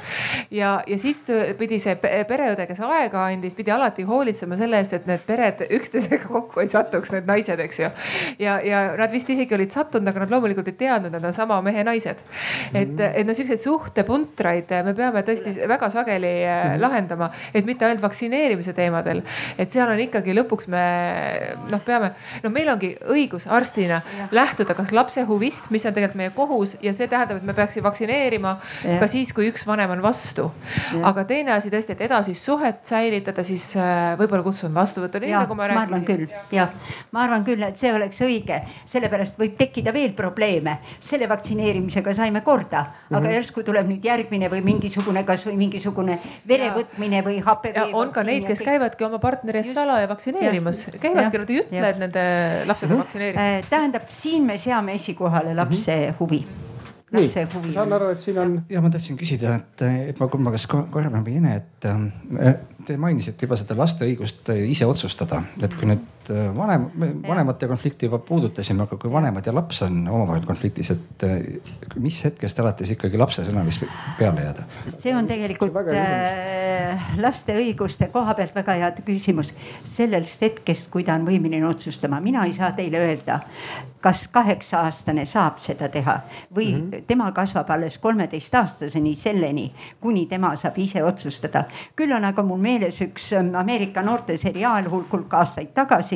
ja, ja siis pidi see pereõde, kes aega andis, pidi alati hoolitsema hoolitsema selle eest, et need pered üksteisega kokku ei satuks, need naised, eks ju. ja, ja nad vist isegi olid sattunud, aga nad loomulikult ei teadnud, nad on sama mehe naised. et, mhm. et no siukseid suhtepuntraid me peame tõesti väga sageli mm. lahendama, et mitte ainult vaktsineerimise teemadel. et seal on ikkagi lõpuks me noh, peame, no meil ongi õigus arstina lähtuda kas lapse huvist, mis on tegelikult meie kohus ja see tähendab, et me peaksime vaktsineerima ja. ka siis, kui üks vanem on vastu. aga teine asi tõesti, et edasist suhet säilitada, siis äh, võib-olla võib-olla kutsun vastuvõtule, nii nagu ma rääkisin. ma arvan küll, jah, ma arvan küll, et see oleks õige, sellepärast võib tekkida veel probleeme. selle vaktsineerimisega saime korda mm, -hmm. aga järsku tuleb nüüd järgmine või mingisugune, kasvõi mingisugune verevõtmine või HPV. on ka neid, kes kõik... käivadki oma partneri eest salaja vaktsineerimas, käivadki, nad ei ütle, et nende lapsed on mhm. vaktsineeritud. Äh, tähendab, siin me seame esikohale lapse mm -hmm. huvi nii, saan aru, et siin on. ja ma tahtsin küsida, et, et ma, ma kas Karmen või Ene, et äh, te mainisite juba seda laste õigust ise otsustada, et kui nüüd äh, vanem, vanemate konflikti juba puudutasime, aga kui vanemad ja laps on omavahel konfliktis, et äh, mis hetkest alates ikkagi lapse sõna võiks peale jääda? see on tegelikult äh, laste õiguste koha pealt väga hea küsimus. sellest hetkest, kui ta on võimeline otsustama, mina ei saa teile öelda, kas kaheksa aastane saab seda teha või mm -hmm. tema kasvab alles kolmeteistaastaseni selleni, kuni tema saab ise otsustada. küll on aga mul meeles üks ähm, Ameerika noorte seriaal hulk, hulk aastaid tagasi,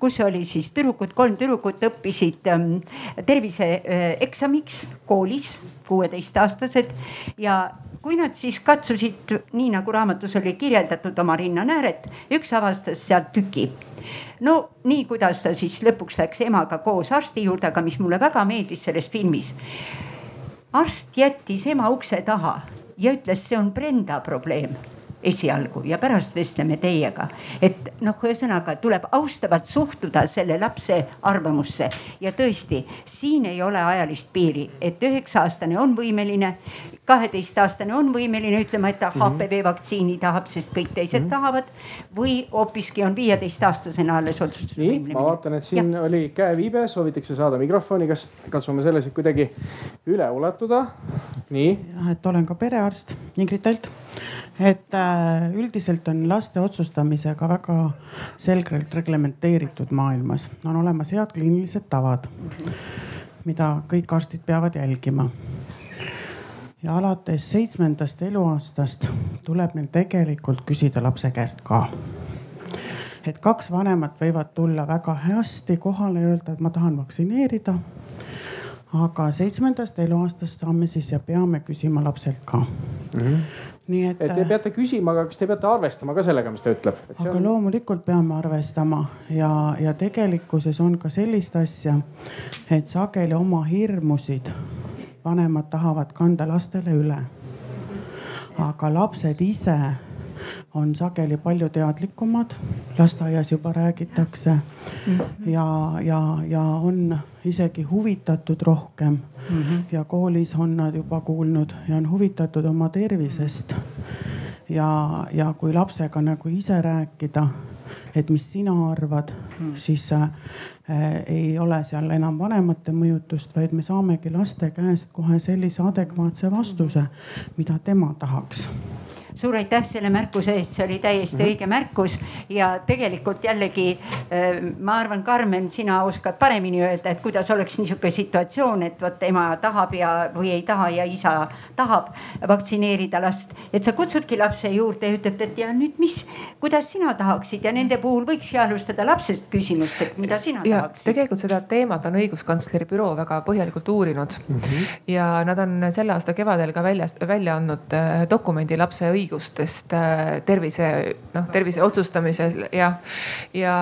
kus oli siis tüdrukud, kolm tüdrukut õppisid ähm, terviseeksamiks koolis, kuueteistaastased. Ja kui nad siis katsusid, nii nagu raamatus oli kirjeldatud, oma rinnanääret, üks avastas sealt tüki. No nii, kuidas ta siis lõpuks läks emaga koos arsti juurde, aga mis mulle väga meeldis selles filmis. arst jättis ema ukse taha ja ütles, see on Brenda probleem esialgu ja pärast vestleme teiega. et noh, ühesõnaga tuleb austavalt suhtuda selle lapse arvamusse ja tõesti, siin ei ole ajalist piiri, et üheksa aastane on võimeline kaheteistaastane on võimeline ütlema, et ta. HPV vaktsiini tahab, sest kõik teised mm -hmm. tahavad. või hoopiski on viieteistaastasena alles otsustusvõimeline. nii, ma vaatan, et siin ja. oli käeviibe, soovitakse saada mikrofoni, kas katsume selles kuidagi üle ulatuda? nii. jah, et olen ka perearst Ingrid Talt. Et äh, üldiselt on laste otsustamisega väga selgelt reglementeeritud maailmas, on olemas head kliinilised tavad, mida kõik arstid peavad jälgima ja alates seitsmendast eluaastast tuleb meil tegelikult küsida lapse käest ka. et kaks vanemat võivad tulla väga hästi kohale ja öelda, et ma tahan vaktsineerida. Aga seitsmendast eluaastast saame siis ja peame küsima lapselt ka mm. -hmm nii et. et te peate küsima, aga kas te peate arvestama ka sellega, mis ta ütleb? aga on... loomulikult peame arvestama ja, ja tegelikkuses on ka sellist asja, et sageli oma hirmusid vanemad tahavad kanda lastele üle. aga lapsed ise on sageli palju teadlikumad, lasteaias juba räägitakse ja, ja, ja on isegi huvitatud rohkem mm. -hmm. ja koolis on nad juba kuulnud ja on huvitatud oma tervisest. ja, ja kui lapsega nagu ise rääkida et mis sina arvad hmm., siis äh, ei ole seal enam vanemate mõjutust, vaid me saamegi laste käest kohe sellise adekvaatse vastuse, mida tema tahaks suur aitäh selle märkuse eest, see oli täiesti mm -hmm. õige märkus ja tegelikult jällegi äh, ma arvan, Karmen, sina oskad paremini öelda, et kuidas oleks niisugune situatsioon, et vot ema tahab ja, või ei taha ja isa tahab vaktsineerida last. et sa kutsudki lapse juurde ja ütled, et ja nüüd mis, kuidas sina tahaksid ja nende puhul võikski alustada lapsest küsimust, et mida sina ja, tahaksid. tegelikult seda teemat on õiguskantsleri büroo väga põhjalikult uurinud mm. -hmm. ja nad on selle aasta kevadel ka väljas, välja andnud äh, dokumendi lapse õigusi õigustest äh, tervise, noh tervise otsustamisel ja, ja,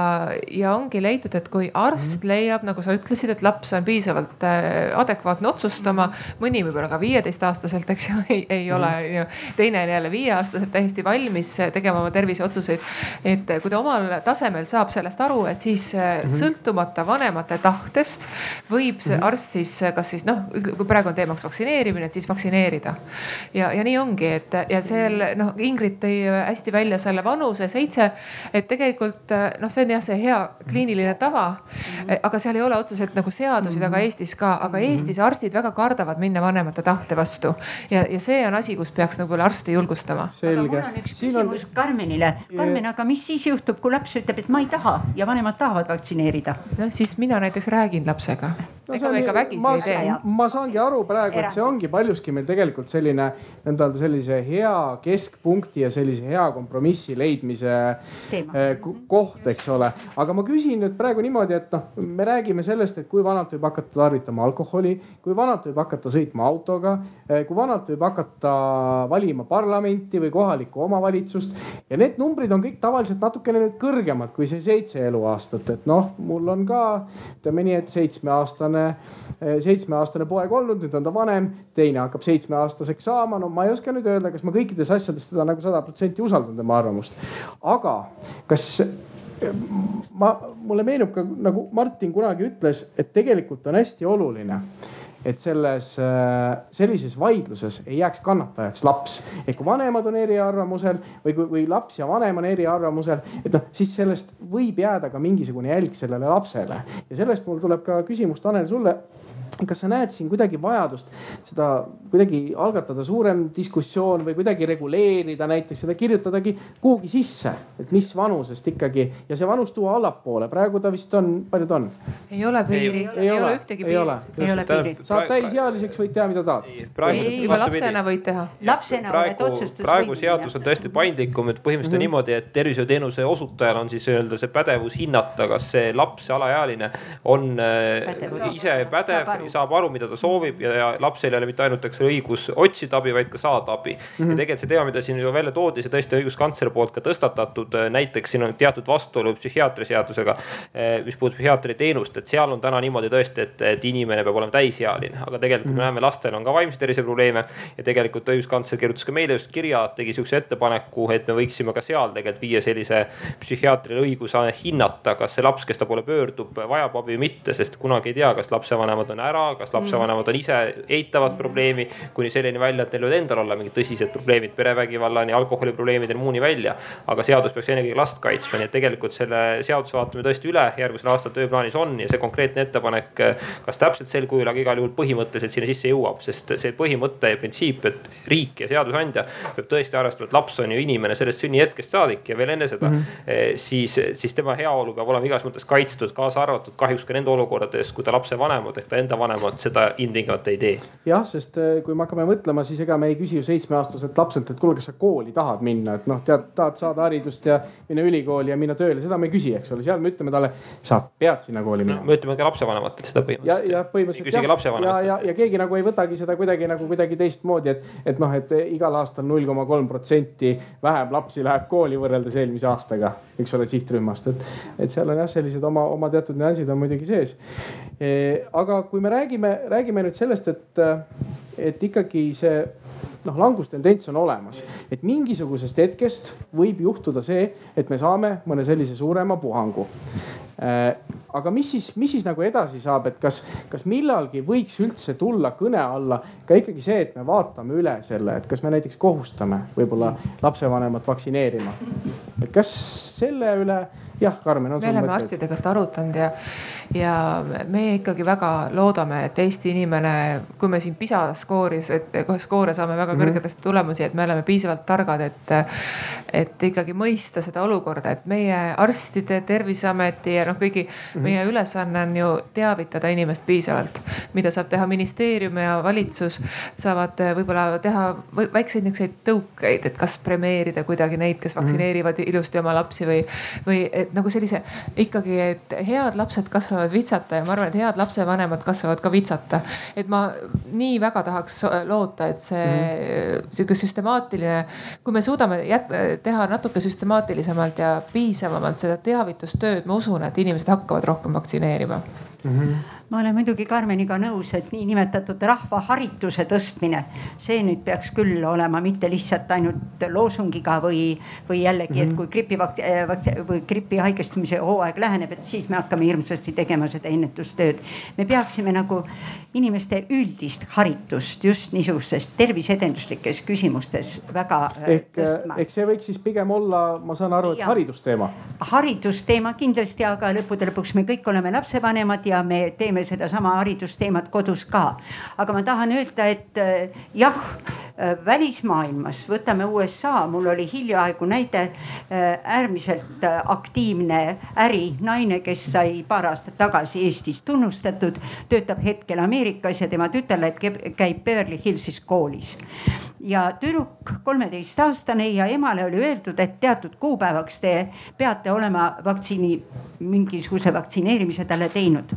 ja ongi leitud, et kui arst mhm. leiab, nagu sa ütlesid, et laps on piisavalt äh, adekvaatne otsustama, mõni võib-olla ka viieteistaastaselt, eks ju, *laughs* ei, ei ole mhm. teine on jälle viieaastaselt täiesti valmis tegema oma terviseotsuseid. et kui ta omal tasemel saab sellest aru, et siis -hmm. sõltumata vanemate tahtest võib see arst siis, kas siis noh, kui praegu on teemaks vaktsineerimine, et siis vaktsineerida. ja, ja nii ongi, et ja seal noh, Ingrid tõi hästi välja selle vanuse seitse. et tegelikult noh, see on jah, see hea kliiniline tava mm. -hmm. aga seal ei ole otseselt nagu seadusi taga mm -hmm. Eestis ka, aga -hmm. Eestis arstid väga kardavad minna vanemate tahte vastu. ja, ja see on asi, kus peaks nagu arste julgustama. aga mul on üks Siin küsimus on... Karmenile. Karmen, aga mis siis juhtub, kui laps ütleb, et ma ei taha ja vanemad tahavad vaktsineerida? noh, siis mina näiteks räägin lapsega no,. ega me ikka vägisi ma, ei tee. ma saangi aru praegu, et see ongi paljuski meil tegelikult selline nõnda öelda sellise hea kesk keskpunkti ja sellise hea kompromissi leidmise Teema. Eh, koht, eks ole. aga ma küsin nüüd praegu niimoodi, et noh, me räägime sellest, et kui vanalt võib hakata tarvitama alkoholi, kui vanalt võib hakata sõitma autoga, eh, kui vanalt võib hakata valima parlamenti või kohalikku omavalitsust. ja need numbrid on kõik tavaliselt natukene nüüd kõrgemad kui see seitse eluaastat, et noh, mul on ka ütleme nii, et seitsmeaastane, eh, seitsmeaastane poeg olnud, nüüd on ta vanem, teine hakkab seitsmeaastaseks saama. no ma ei oska nüüd öelda, kas ma kõikides asjades asjades teda nagu sada protsenti usaldan tema arvamust. aga kas ma, mulle meenub ka nagu Martin kunagi ütles, et tegelikult on hästi oluline, et selles, äh, sellises vaidluses ei jääks kannatajaks laps. et kui vanemad on eriarvamusel või või laps ja vanem on eriarvamusel, et noh, siis sellest võib jääda ka mingisugune jälg sellele lapsele. ja sellest mul tuleb ka küsimus, Tanel, sulle kas sa näed siin kuidagi vajadust seda kuidagi algatada suurem diskussioon või kuidagi reguleerida näiteks seda kirjutadagi kuhugi sisse, et mis vanusest ikkagi ja see vanus tuua allapoole, praegu ta vist on, palju ta on? ei ole piiri, ei, ei ole ühtegi piiri. ei ole piiri. saad täisealiseks, võid teha, mida tahad. juba lapsena võid teha. lapsena oled otsustusvõimeline. praegu seadus on tõesti paindlikum, et põhimõtteliselt on mm -hmm. niimoodi, et tervishoiuteenuse osutajal on siis öelda see pädevus hinnata, kas see laps, see alaealine on äh, pädevus. ise pädev saab aru, mida ta soovib ja, ja lapsel ei ole mitte ainult, eks õigus otsida abi, vaid ka saada abi mm. -hmm. ja tegelikult see teema, mida siin ju välja toodi, see tõesti õiguskantsleri poolt ka tõstatatud. Äh, näiteks siin on teatud vastuolu psühhiaatriaseadusega, äh, mis puudutab psühhiaatri teenust, et seal on täna niimoodi tõesti, et, et inimene peab olema täisealine, aga tegelikult mm -hmm. me näeme, lastel on ka vaimse tervise probleeme ja tegelikult õiguskantsler kirjutas ka meile just kirja, tegi sihukese ettepaneku, et me võiksime ka seal tegelikult viia sellise psühhiaatrile õiguse hinnata, kas see laps, kes ta poole pöördub, vajab abi või mitte, sest kunagi ei tea, kas lapsevanemad on ära, kas lapsevanemad on ise eitavad probleemi kuni selleni välja, et neil võivad endal olla mingid tõsised probleemid perevägivallani, alkoholiprobleemideni, muuni välja. aga seadus peaks ennekõike last kaitsma, nii et tegelikult selle seaduse vaatame tõesti üle, järgmisel aastal tööplaanis on ja see konkreetne ettepanek, kas täpselt sel kujul, aga igal juhul põhimõtteliselt sinna sisse jõuab, sest see põhimõte ja printsiip, et riik ja seadusandja peab tõesti arvestama, et laps on ju inimene sellest sünnihetkest saadik ja veel enne seda mm, -hmm. siis, siis tema heaolu peab olema igas mõttes kaitstud, kaasa arvatud kahjuks ka nende olukordades, kui ta lapsevanemad ehk ta enda vanemad seda ilmtingimata ei tee. jah, sest eh, kui me hakkame mõtlema, siis ega me ei küsi ju seitsmeaastaselt lapselt, et kuule, kas sa kooli tahad minna, et noh, tead, tahad saada haridust ja minna ülikooli ja minna tööle, seda me ei küsi, eks ole, seal me ütleme talle, sa pead sinna kooli minema no,. me ütleme ka lapsevanematele seda põhimõtteliselt. ja, ja põhimõtteliselt. ja, ja, ja keegi nagu ei võtagi seda kuidagi nagu kuidagi teistmoodi, et, et noh, et igal aastal null koma kolm protsenti vähem lapsi läheb kooli võrreldes eelmise aastaga, eks ole, sihtrühmast, et, et seal on jah, sellised oma, oma teatud nüansid on muidugi sees e,. aga kui me räägime, räägime nüüd sellest, et, et ikkagi see noh, langustendents on olemas, et mingisugusest hetkest võib juhtuda see, et me saame mõne sellise suurema puhangu. Äh, aga mis siis, mis siis nagu edasi saab, et kas, kas millalgi võiks üldse tulla kõne alla ka ikkagi see, et me vaatame üle selle, et kas me näiteks kohustame võib-olla lapsevanemat vaktsineerima. et kas selle üle jah, Karmen on me oleme arstide käest arutanud ja, ja meie ikkagi väga loodame, et Eesti inimene, kui me siin PISA skooris, skoore saame väga -hmm. kõrgetest tulemusi, et me oleme piisavalt targad, et, et ikkagi mõista seda olukorda, et meie arstide, terviseameti ja noh, kõigi -hmm. meie ülesanne on ju teavitada inimest piisavalt. mida saab teha ministeerium ja valitsus, saavad võib-olla teha väikseid niisuguseid tõukeid, et kas premeerida kuidagi neid, kes mhm. vaktsineerivad ilusti oma lapsi või, või et nagu sellise ikkagi, et head lapsed kasvavad vitsata ja ma arvan, et head lapsevanemad kasvavad ka vitsata. et ma nii väga tahaks loota, et see mm. sihuke süstemaatiline, kui me suudame jät-, teha natuke süstemaatilisemalt ja piisavamalt seda teavitustööd, ma usun, et inimesed hakkavad rohkem vaktsineerima mm. -hmm ma olen muidugi Karmeniga nõus, et niinimetatud rahvaharituse tõstmine, see nüüd peaks küll olema mitte lihtsalt ainult loosungiga või, või jällegi, et mhm. kui gripi äh, või gripi haigestumise hooaeg läheneb, et siis me hakkame hirmsasti tegema seda ennetustööd. me peaksime nagu inimeste üldist haritust just niisugustes terviseedenduslikes küsimustes väga äh, ehk, äh, tõstma. ehk see võiks siis pigem olla, ma saan aru, et ja. haridusteema. haridusteema kindlasti, aga lõppude lõpuks me kõik oleme lapsevanemad ja me teeme teeme sedasama haridusteemat kodus ka. aga ma tahan öelda, et äh, jah, äh, välismaailmas, võtame USA, mul oli hiljaaegu näide äh, äärmiselt aktiivne ärinaine, kes sai paar aastat tagasi Eestis tunnustatud, töötab hetkel Ameerikas ja tema tütarlaps käib Beverly Hillsis koolis ja tüdruk, kolmeteistaastane ja emale oli öeldud, et teatud kuupäevaks te peate olema vaktsiini, mingisuguse vaktsineerimise talle teinud.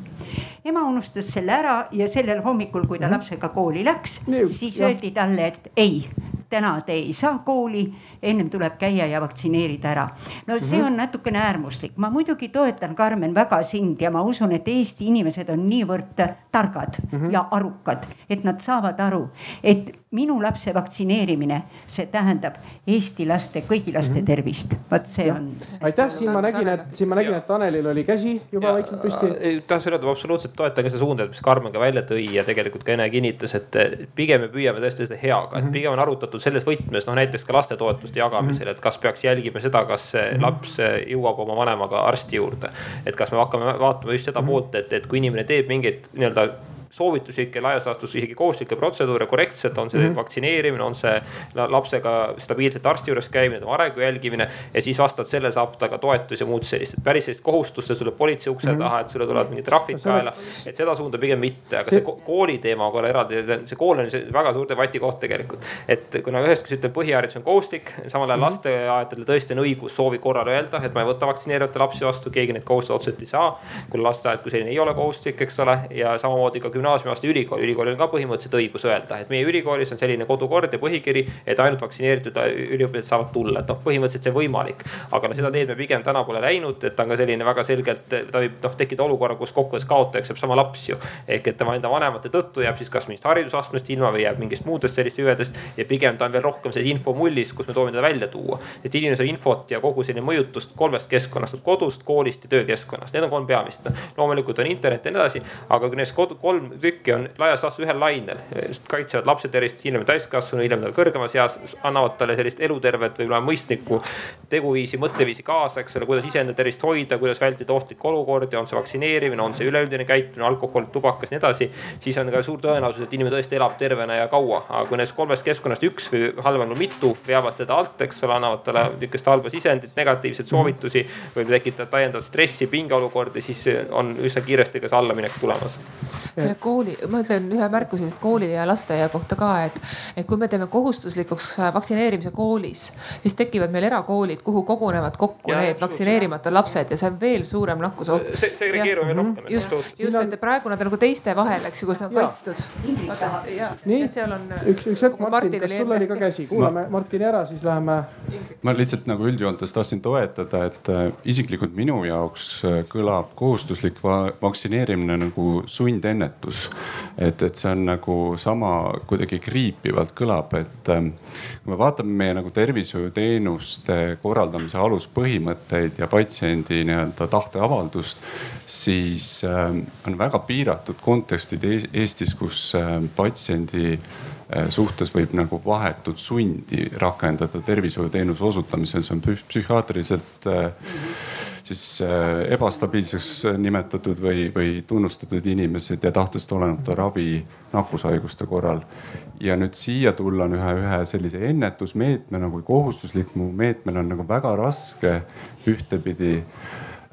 ema unustas selle ära ja sellel hommikul, kui ta mhm. lapsega kooli läks, siis öeldi talle, et ei täna te ei saa kooli, ennem tuleb käia ja vaktsineerida ära. no see mhm. on natukene äärmuslik, ma muidugi toetan, Karmen, väga sind ja ma usun, et Eesti inimesed on niivõrd targad mm -hmm. ja arukad, et nad saavad aru, et minu lapse vaktsineerimine, see tähendab Eesti laste, kõigi laste mm -hmm. tervist. vot see ja. on. aitäh, siin ma nägin, et siin ma nägin, et Tanelil oli käsi juba vaikselt püsti. tahtsin öelda, ma absoluutselt toetan ka seda suunda, mis Karmen ka välja tõi ja tegelikult ka Ene kinnitas, et pigem me püüame tõesti seda heaga, et mhm. pigem on arutatud selles võtmes, noh näiteks ka lastetoetuste jagamisel, et kas peaks jälgima seda, kas mhm. laps jõuab oma vanemaga arsti juurde. et kas me hakkame vaatama just seda mhm. poolt, et, et kui inimene teeb mingeid nii-öelda soovituslikke, laias laastus isegi kohustuslikke protseduure korrektselt, on see mm -hmm. vaktsineerimine, on see lapsega stabiilselt arsti juures käimine, tema arengu jälgimine. ja siis vastavalt sellele saab ta ka toetusi ja muud sellist, et päris sellist kohustust, et sulle politsei ukse mm -hmm. taha, et sulle tulevad mingid trahvid kaela. et seda suunda pigem mitte, aga see, see kooli teema on korra eraldi, see kool on väga suur debati koht tegelikult. et kuna ühest küljest ütleb, põhiharidus on kohustuslik, samal ajal mm -hmm. lasteaedadel tõesti on õigus soovi korral öelda, et ma ei võta vaktsineerimata lapsi vastu, keegi neid kohustada otseselt ei saa. kui lasteaed kui selline ei ole kohustuslik, eks ole, ja samamoodi ka gümnaasiumiaste ülikool, ülikoolil on ka põhimõtteliselt õigus öelda, et meie ülikoolis on selline kodukord ja põhikiri, et ainult vaktsineeritud üliõpilased saavad tulla, et noh, põhimõtteliselt see on võimalik. aga no seda teed me pigem täna pole läinud, et ta on ka selline väga selgelt, ta võib noh tekkida olukorra, kus kokkuvõttes kaotajaks jääb sama laps ju. ehk et tema enda vanemate tõttu jääb siis kas mingist haridusastmest ilma või jääb mingist muudest sellist hüvedest. ja pigem ta on veel rohkem selles infomullis, kus me soovime teda välja tuua. sest inimene saab infot ja kogu selline mõjutust kolmest keskkonnast, kodust, koolist ja töökeskkonnast, need on kolm peamist. loomulikult on internet ja nii edasi, aga kui neist kolm tükki kõiki on laias laastus ühel lainel. kaitsevad lapse tervist, hiljem täiskasvanu, hiljem tal kõrgemas eas, annavad talle sellist elutervet, võib-olla mõistlikku teguviisi, mõtteviisi kaasa, eks ole, kuidas iseenda tervist hoida, kuidas vältida ohtlikke olukordi, on see vaktsineerimine, on see üleüldine käitumine, alkohol, tubakas, nii edasi. siis on ka suur tõenäosus, et inimene tõesti elab tervena ja kaua, aga kui nendest kolmest keskkonnast üks või halvemal mitu veavad teda alt, eks ole, annavad talle niisugust halba sisendit, negatiivseid soovitusi või tekitavad täiendavat stressi, pingeolukordi, siis on üsna kiiresti ka see allaminek tulemas. Kooli, ma ütlen ühe märkuse kooli ja lasteaia kohta ka, et, et kui me teeme kohustuslikuks vaktsineerimise koolis, siis tekivad meil erakoolid, kuhu kogunevad kokku ja, need vaktsineerimata lapsed ja see on veel suurem nakkusoht. see, see reageerub veel rohkem. just, just, et praegu nad on nagu teiste vahel, eks ju, kus nad on kaitstud. nii, üks, üks hetk, Martin, kas sul oli ka käsi, kuulame ma... Martini ära, siis läheme. ma lihtsalt nagu üldjoontes tahtsin toetada, et äh, isiklikult minu jaoks äh, kõlab kohustuslik va vaktsineerimine nagu sundennetus et, et see on nagu sama kuidagi kriipivalt kõlab, et ähm, kui me vaatame meie nagu tervishoiuteenuste korraldamise aluspõhimõtteid ja patsiendi nii-öelda tahteavaldust, siis ähm, on väga piiratud kontekstid Eestis, kus ähm, patsiendi äh, suhtes võib nagu vahetut sundi rakendada tervishoiuteenuse osutamisel, see on psühhiaatriliselt -hmm siis äh, ebastabiilseks nimetatud või, või tunnustatud inimesed ja tahtest olenemata ravi nakkushaiguste korral. ja nüüd siia tulla on ühe, ühe sellise ennetusmeetmena kui kohustusliku meetmena on nagu väga raske ühtepidi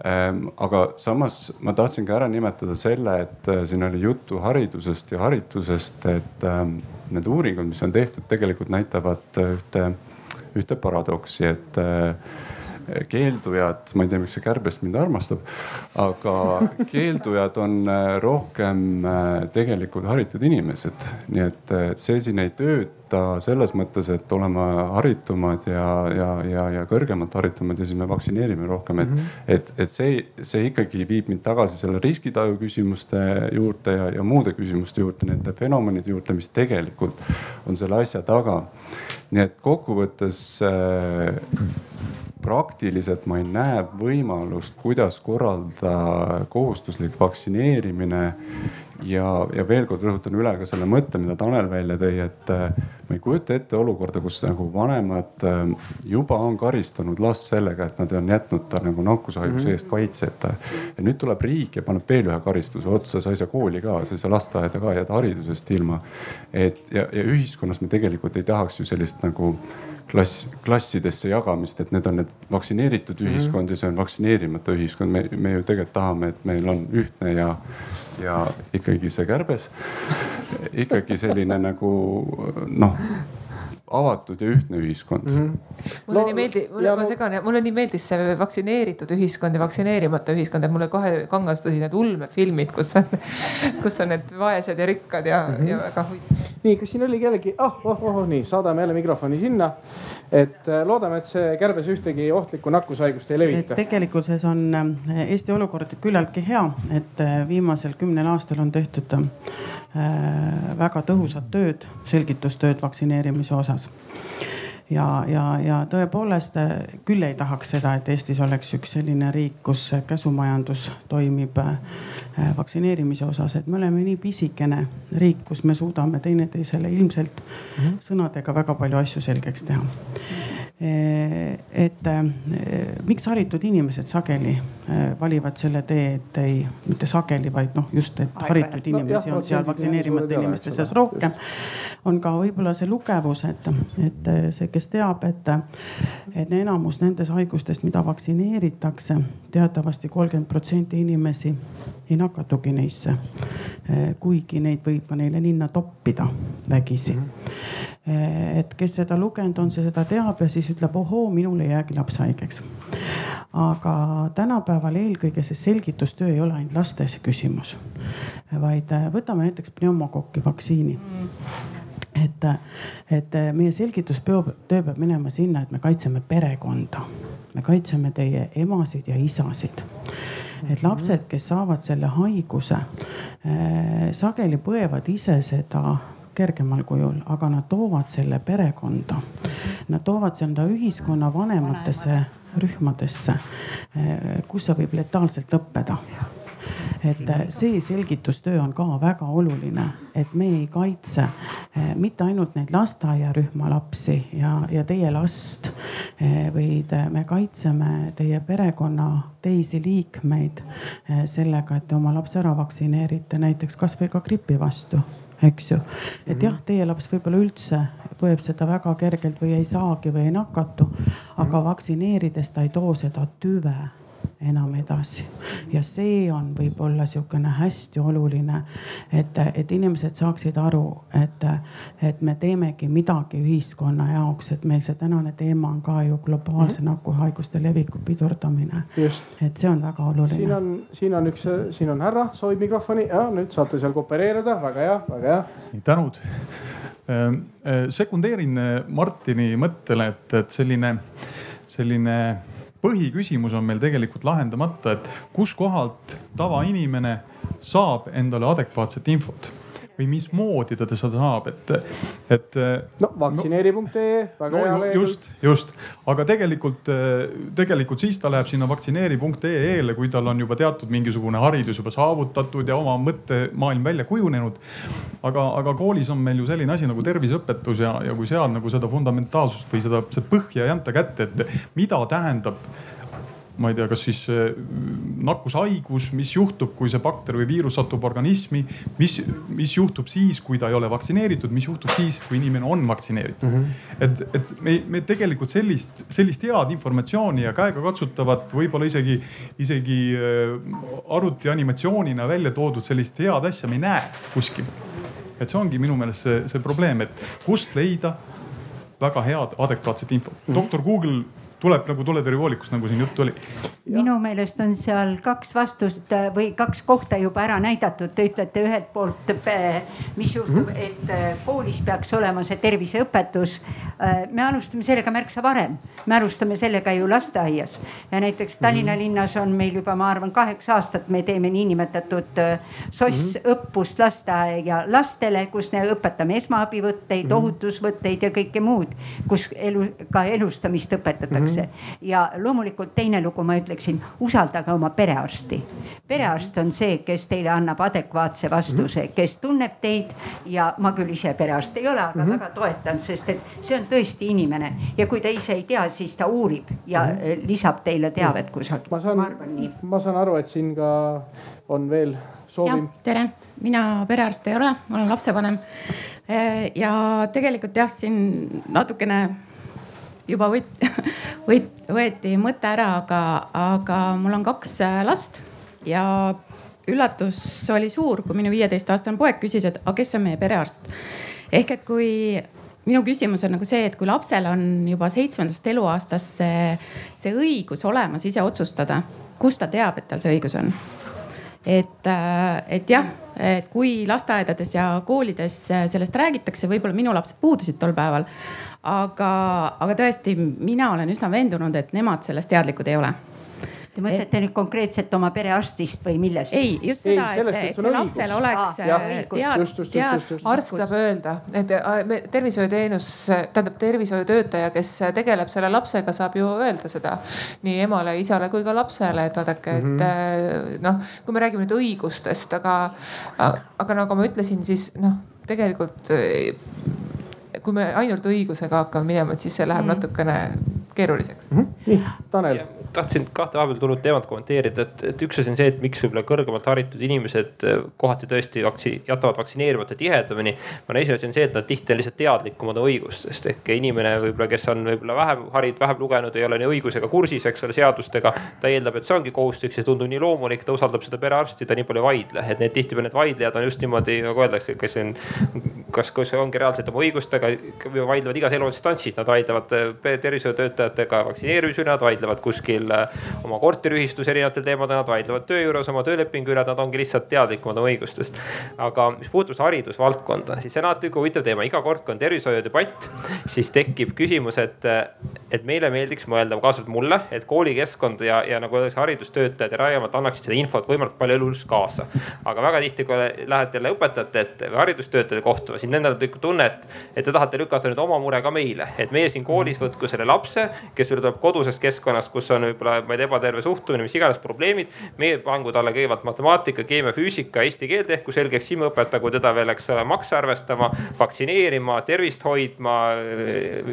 ähm, aga samas ma tahtsin ka ära nimetada selle, et äh, siin oli juttu haridusest ja haritusest, et ähm, need uuringud, mis on tehtud, tegelikult näitavad ühte, ühte paradoksi, et äh, keeldujad, ma ei tea, miks see kärbes mind armastab, aga *laughs* keeldujad on äh, rohkem äh, tegelikult haritud inimesed. nii et see siin ei tööta selles mõttes, et oleme haritumad ja, ja, ja, ja kõrgemalt haritumad ja siis me vaktsineerime rohkem, et mm, -hmm. et, et see, see ikkagi viib mind tagasi selle riskitaju küsimuste juurde ja, ja muude küsimuste juurde, nende fenomenide juurde, mis tegelikult on selle asja taga. nii et kokkuvõttes äh, praktiliselt ma ei näe võimalust, kuidas korraldada kohustuslik vaktsineerimine. ja, ja veel kord rõhutan üle ka selle mõtte, mida Tanel välja tõi, et äh, ma ei kujuta ette olukorda, kus nagu vanemad äh, juba on karistanud last sellega, et nad on jätnud ta nagu nakkushaiguse mhm. eest kaitseta. ja nüüd tuleb riik ja paneb veel ühe karistuse otsa, sa ei saa kooli ka, sa ei saa lasteaeda ka, jääd haridusest ilma. et ja, ja ühiskonnas me tegelikult ei tahaks ju sellist nagu klass, klassidesse jagamist, et need on need vaktsineeritud mhm. ühiskond mm -hmm. ja see on vaktsineerimata ühiskond. me, me ju tegelikult tahame, et meil on ühtne ja, ja ikkagi see kärbes. ikkagi selline nagu noh avatud ja ühtne ühiskond mm. -hmm. mulle no, nii meeldib, mulle, ma segan, mulle nii meeldis see vaktsineeritud ühiskond ja vaktsineerimata ühiskond, et mulle kohe kangastusid need ulmefilmid, kus on, *laughs* kus on need vaesed ja rikkad ja mm, -hmm. ja väga huvitav. nii, kas siin oli kellegi, ah oh, oh, oh, nii, saadame jälle mikrofoni sinna. Et äh, loodame, et see kärbes ühtegi ohtlikku nakkushaigust ei levita. tegelikkuses on äh, Eesti olukord küllaltki hea, et äh, viimasel kümnel aastal on tehtud väga tõhusat tööd, selgitustööd vaktsineerimise osas ja, ja, ja tõepoolest küll ei tahaks seda, et Eestis oleks üks selline riik, kus käsumajandus toimib äh, vaktsineerimise osas, et me oleme nii pisikene riik, kus me suudame teineteisele ilmselt mhm. sõnadega väga palju asju selgeks teha Eh, et eh, miks haritud inimesed sageli eh, valivad selle tee, et ei, mitte sageli, vaid noh, just, et haritud inimesi on seal vaktsineerimata inimeste seas rohkem. on ka võib-olla see lugevus, et, et see, kes teab, et, et enamus nendest haigustest, mida vaktsineeritakse teatavasti kolmkümmend protsenti inimesi ei nakatugi neisse. kuigi neid võib ka neile ninna toppida vägisi. -hmm Eh, et kes seda lugenud on, see seda teab ja siis ütleb, ohoo, minul ei jäägi laps haigeks. aga tänapäeval eelkõige see selgitustöö ei ole ainult lastes küsimus, vaid eh, võtame näiteks pneumokokki vaktsiini et, et meie selgitustöö peab minema sinna, et me kaitseme perekonda, me kaitseme teie emasid ja isasid et lapsed, kes saavad selle haiguse äh,, sageli põevad ise seda kergemal kujul, aga nad toovad selle perekonda. Nad toovad seda ühiskonna vanematesse rühmadesse, eh, kus see võib letaalselt lõppeda et eh, see selgitustöö on ka väga oluline, et me ei kaitse eh, mitte ainult neid lasteaiarühma lapsi ja, ja teie last, vaid me kaitseme teie perekonna teisi liikmeid sellega, et te oma lapse ära vaktsineerite näiteks kasvõi ka gripi vastu eks ju. et jah, teie laps võib-olla üldse põeb seda väga kergelt või ei saagi või ei nakatu, aga vaktsineerides ta ei too seda tüve enam edasi. ja see on võib-olla sihukene hästi oluline, et, et inimesed saaksid aru, et, et me teemegi midagi ühiskonna jaoks, et meil see tänane teema on ka ju globaalse mhm. nakkushaiguste leviku pidurdamine. et see on väga oluline. siin on, siin on üks, siin on härra, soovib mikrofoni ja nüüd saate seal koopereerida, väga hea, väga hea. tänud ehm, eh, sekundeerin Martini mõttele, et, et selline, selline põhiküsimus on meil tegelikult lahendamata, et kuskohalt tavainimene saab endale adekvaatset infot või mismoodi ta seda saab, et, et. no vaktsineeri.ee, väga hea lehekülg. just, just, aga tegelikult, tegelikult siis ta läheb sinna vaktsineeri.ee-le, kui tal on juba teatud mingisugune haridus juba saavutatud ja oma mõttemaailm välja kujunenud. aga, aga koolis on meil ju selline asi nagu terviseõpetus ja, ja kui seal nagu seda fundamentaalsust või seda, seda põhja ei anta kätte, et mida tähendab ma ei tea, kas siis nakkushaigus, mis juhtub, kui see bakter või viirus satub organismi, mis, mis juhtub siis, kui ta ei ole vaktsineeritud, mis juhtub siis, kui inimene on vaktsineeritud mm. -hmm. et, et me, me tegelikult sellist, sellist head informatsiooni ja käegakatsutavat, võib-olla isegi, isegi äh, arvutianimatsioonina välja toodud sellist head asja me ei näe kuskil. et see ongi minu meelest see, see probleem, et kust leida väga head adekvaatset infot mm. -hmm. doktor Google tuleb nagu tuletõrjevoolikust, nagu siin juttu oli. minu meelest on seal kaks vastust äh, või kaks kohta juba ära näidatud. Te ütlete ühelt poolt, äh, mis juhtub, mhm. et äh, koolis peaks olema see terviseõpetus. me alustame sellega märksa varem, me alustame sellega ju lasteaias ja näiteks Tallinna mm -hmm. linnas on meil juba, ma arvan, kaheksa aastat me teeme niinimetatud SOS mm -hmm. õppust lasteaia lastele, kus me õpetame esmaabivõtteid ohutusvõtteid ja kõike muud, kus elu, ka elustamist õpetatakse tehakse mm. -hmm. ja loomulikult teine lugu, ma ütleksin, usaldage oma perearsti. perearst on see, kes teile annab adekvaatse vastuse mm, -hmm. kes tunneb teid ja ma küll ise perearst ei ole, aga mm -hmm. väga toetan, sest et see on tõesti inimene ja kui ta ise ei tea, siis ta uurib ja mm -hmm. lisab teile teavet kusagilt. ma saan, ma saan aru, et siin ka on veel soovin. tere, mina perearst ei ole, ma olen lapsevanem. ja tegelikult jah, siin natukene juba võt-, *laughs* võt-, võeti mõte ära, aga, aga mul on kaks äh, last ja üllatus oli suur, kui minu viieteistaastane poeg küsis, et aga kes on meie perearst. ehk et kui minu küsimus on nagu see, et kui lapsel on juba seitsmendast eluaastast see, see õigus olemas ise otsustada, kust ta teab, et tal see õigus on? et, äh, et jah, et kui lasteaedades ja koolides sellest räägitakse, võib-olla minu lapsed puudusid tol päeval. Aga, aga tõesti, mina olen üsna veendunud, et nemad sellest teadlikud ei ole Te mõtlete et... nüüd konkreetselt oma perearstist või millest? ei, just seda, et, et, see lapsel oleks ah, tead, tead. arst saab öelda, et äh, tervishoiuteenus, tähendab tervishoiutöötaja, kes tegeleb selle lapsega, saab ju öelda seda nii emale, isale kui ka lapsele, et vaadake, et mm -hmm. noh, kui me räägime nüüd õigustest, aga, aga nagu ma ütlesin, siis noh, tegelikult kui me ainult õigusega hakkame minema, et siis see läheb mm. natukene keeruliseks mm. -hmm. nii, Tanel tahtsin kahte vahepeal tulnud teemat kommenteerida, et, et üks asi on see, et miks võib-olla kõrgemalt haritud inimesed eh, kohati tõesti vaktsi, jätavad vaktsineerimata tihedamini. arvan, esimene asi on see, et nad tihti on lihtsalt teadlikumad õigustest ehk inimene võib-olla, kes on võib-olla vähem haritud, vähem lugenud, ei ole nii õigusega kursis, eks ole, seadustega. ta eeldab, et see ongi kohustuslik, see tundub nii loomulik, ta usaldab seda perearsti, ta nii palju ei vaidle, et need tihtipeale need vaidlejad on just niimoodi nagu öeldakse, kes on, kas, kas ongi reaalselt oma õigustega, vaidlevad igas eluinstantsis, nad vaidlevad eh, tervishoiutöötajatega vaktsineerimise üle, nad vaidlevad kuskil äh, oma korteriühistus erinevatel teemadel, nad vaidlevad töö juures oma töölepingu üle, nad ongi lihtsalt teadlikumad oma õigustest. aga mis puudutab haridusvaldkonda, siis see on alati huvitav teema, iga kord, kui on tervishoiudebatt, siis tekib küsimus, et, et meile meeldiks mõelda, kaasa arvatud mulle, et koolikeskkond ja, ja nagu öeldakse, haridustöötajad ja laiemalt annaksid seda infot võimalikult palju elus kaasa. aga väga tihti, kui lähed jälle õpetajate ette või haridustöötajate kohtuma, siis nendel tekib tunne, et, et te tahate lükata nüüd oma mure ka meile, et meie siin koolis võtku selle lapse, kes tuleb kodusest keskkonnast, kus on võib-olla, ma ei tea, ebaterve suhtumine, mis iganes probleemid. meie pangu talle kõigepealt matemaatika, keemia, füüsika, eesti keel tehku selgeks, siis me õpetagu teda veel, eks ole, makse arvestama, vaktsineerima, tervist hoidma,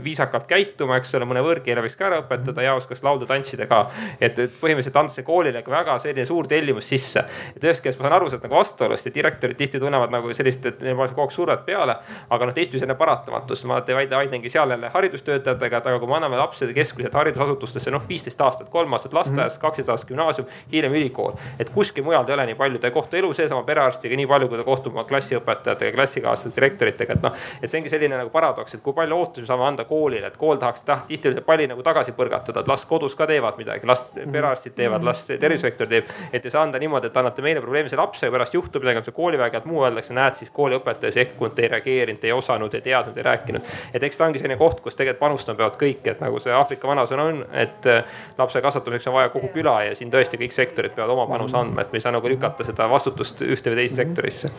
viisakalt käituma, eks ole, mõne võõrkeele võiks ka ära õpetada ja oskaks laulda, tantsida ka. et, et põhimõtteliselt anda see koolile väga selline suur tellimus sisse. et ühest küljest ma saan aru sellest nagu vastuolust ja direktorid tihti tunnevad nagu sellist, et neil pannakse kogu aeg survet peale. aga noh, teistpidi see on paratamatus, ma alati vaidlengi seal jälle haridustöötajatega, et aga kui me anname lapsed keskmiselt haridusasutustesse noh, viisteist aastat kolm aastat lasteaias, kaksteist aastat gümnaasium, hiljem ülikool. et kuskil mujal ta ei ole nii palju, ta ei kohtu elu sees oma perearstiga nii palju, kui ta kohtub oma klassiõpetajatega, klassikaaslaste, direktoritega, et noh. et see ongi selline nagu paradoks, et kui palju ootusi me saame anda koolile, et kool tahaks taht, tihti palli nagu tagasi põrgatada, et las kodus ka teevad midagi, las perearstid teevad, las tervishoiusektor teeb. et ei saa anda niimoodi, et annate meile probleemse lapse ja pärast juhtub midagi, on see koolivägi, et muu öeldakse, näed siis kooliõpetaja ei sekkunud, ei reageerinud, ei osanud, ei teadnud, ei rääkinud. et eks ta ongi selline koht, kus tegelikult panustama peavad kõik, et nagu see Aafrika vanasõna on, et lapse kasvatamiseks on vaja kogu küla ja siin tõesti kõik sektorid peavad oma panuse andma, et me ei saa nagu lükata seda vastutust ühte või teise sektorisse.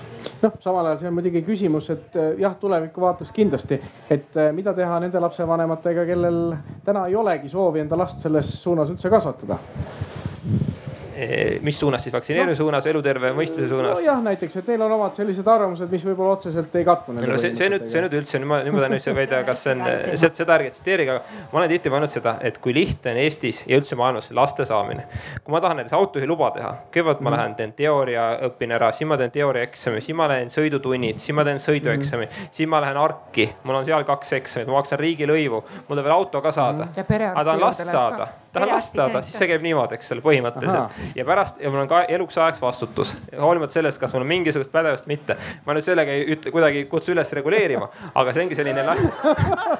noh, samal ajal see on muidugi küsimus, et eh, jah, tuleviku vaates kindlasti, et eh, mida teha nende lapsevanematega, kellel täna ei olegi soovi enda last selles suunas üldse kasvatada mis suunas siis, vaktsineerimise no, suunas, eluterve mõistuse suunas? nojah, näiteks, et neil on omad sellised arvamused, mis võib-olla otseselt ei kattu. no see, see nüüd, see nüüd üldse, nüüd ma, nüüd ma tahan üldse väida, kas see on, seda ärge tsiteerige, aga ma olen tihti mõelnud seda, et kui lihtne on Eestis ja üldse maailmas laste saamine. kui ma tahan näiteks autojuhi luba teha, kõigepealt ma mm. lähen teen teooria, õpin ära, siis ma teen teooriaeksami, siis ma lähen sõidutunnid, siis ma teen sõidueksami mm., siis ma lähen ARK-i, mul on seal kaks eksamit, ma maksan riigilõivu, mul tuleb veel auto ka saada. aga tahan last saada, tahan last saada, siis see käib niimoodi, eks ole, põhimõtteliselt ja pärast ja mul on ka eluks ajaks vastutus, hoolimata sellest, kas mul on mingisugust pädevust, mitte. ma nüüd sellega ei ütle, kuidagi ei kutsu üles reguleerima, aga see ongi selline laiem,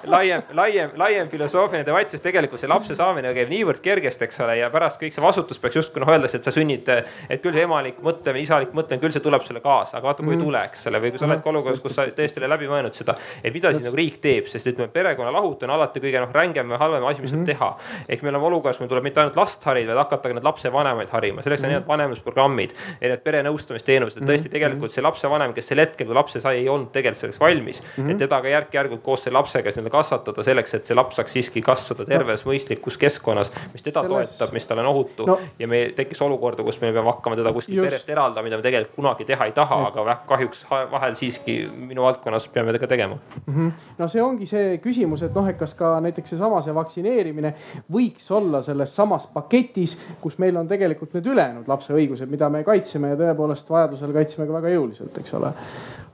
laiem, laiem, laiem filosoofiline debatt, sest tegelikult see lapse saamine käib niivõrd kergesti, eks ole, ja pärast kõik see vastutus peaks justkui noh, öeldes, et sa sünnid, et küll see emalik mõtlemine, isalik mõtlemine, küll see tuleb sulle kaasa, aga vaata, kui ei mhm. tule, eks ole, või kui sa oled ka olukorras, kus sa tõesti ei ole läbi mõelnud seda, et mida siis nagu riik teeb, sest ütleme, perekonna lahutamine on alati kõige noh rängem ja halvem asi, mis saab mhm. teha. ehk me oleme olukorras, meil tuleb mitte ainult last harida, vaid hakata ka neid lapsevanemaid harima, selleks on erinevad vanemlusprogrammid, erinevad perenõustamisteenused, et tõesti tegelikult see lapsevanem, kes sel hetkel, kui lapse sai, ei olnud tegelikult selleks valmis mm. -hmm. et teda ka järk-järgult koos selle lapsega nii-öelda kasvatada selleks, et see laps saaks siiski kasvada terves no. mõistlikus keskkonnas, mis teda Selles... toetab, mis talle on ohutu no. ja me tekkis olukorda, kus me peame hakkama teda kuskilt perest eraldama, mida me tegelikult kunagi teha ei taha, aga kahjuks vahel siiski minu valdkonnas peame seda tegema mm. -hmm. no see ongi see küsimus, et noh, et kas ka näiteks seesama see vaktsineerimine võiks olla selles samas paketis, kus meil on tegelikult need ülejäänud lapse õigused, mida me kaitseme ja tõepoolest vajadusel kaitseme ka väga jõuliselt, eks ole.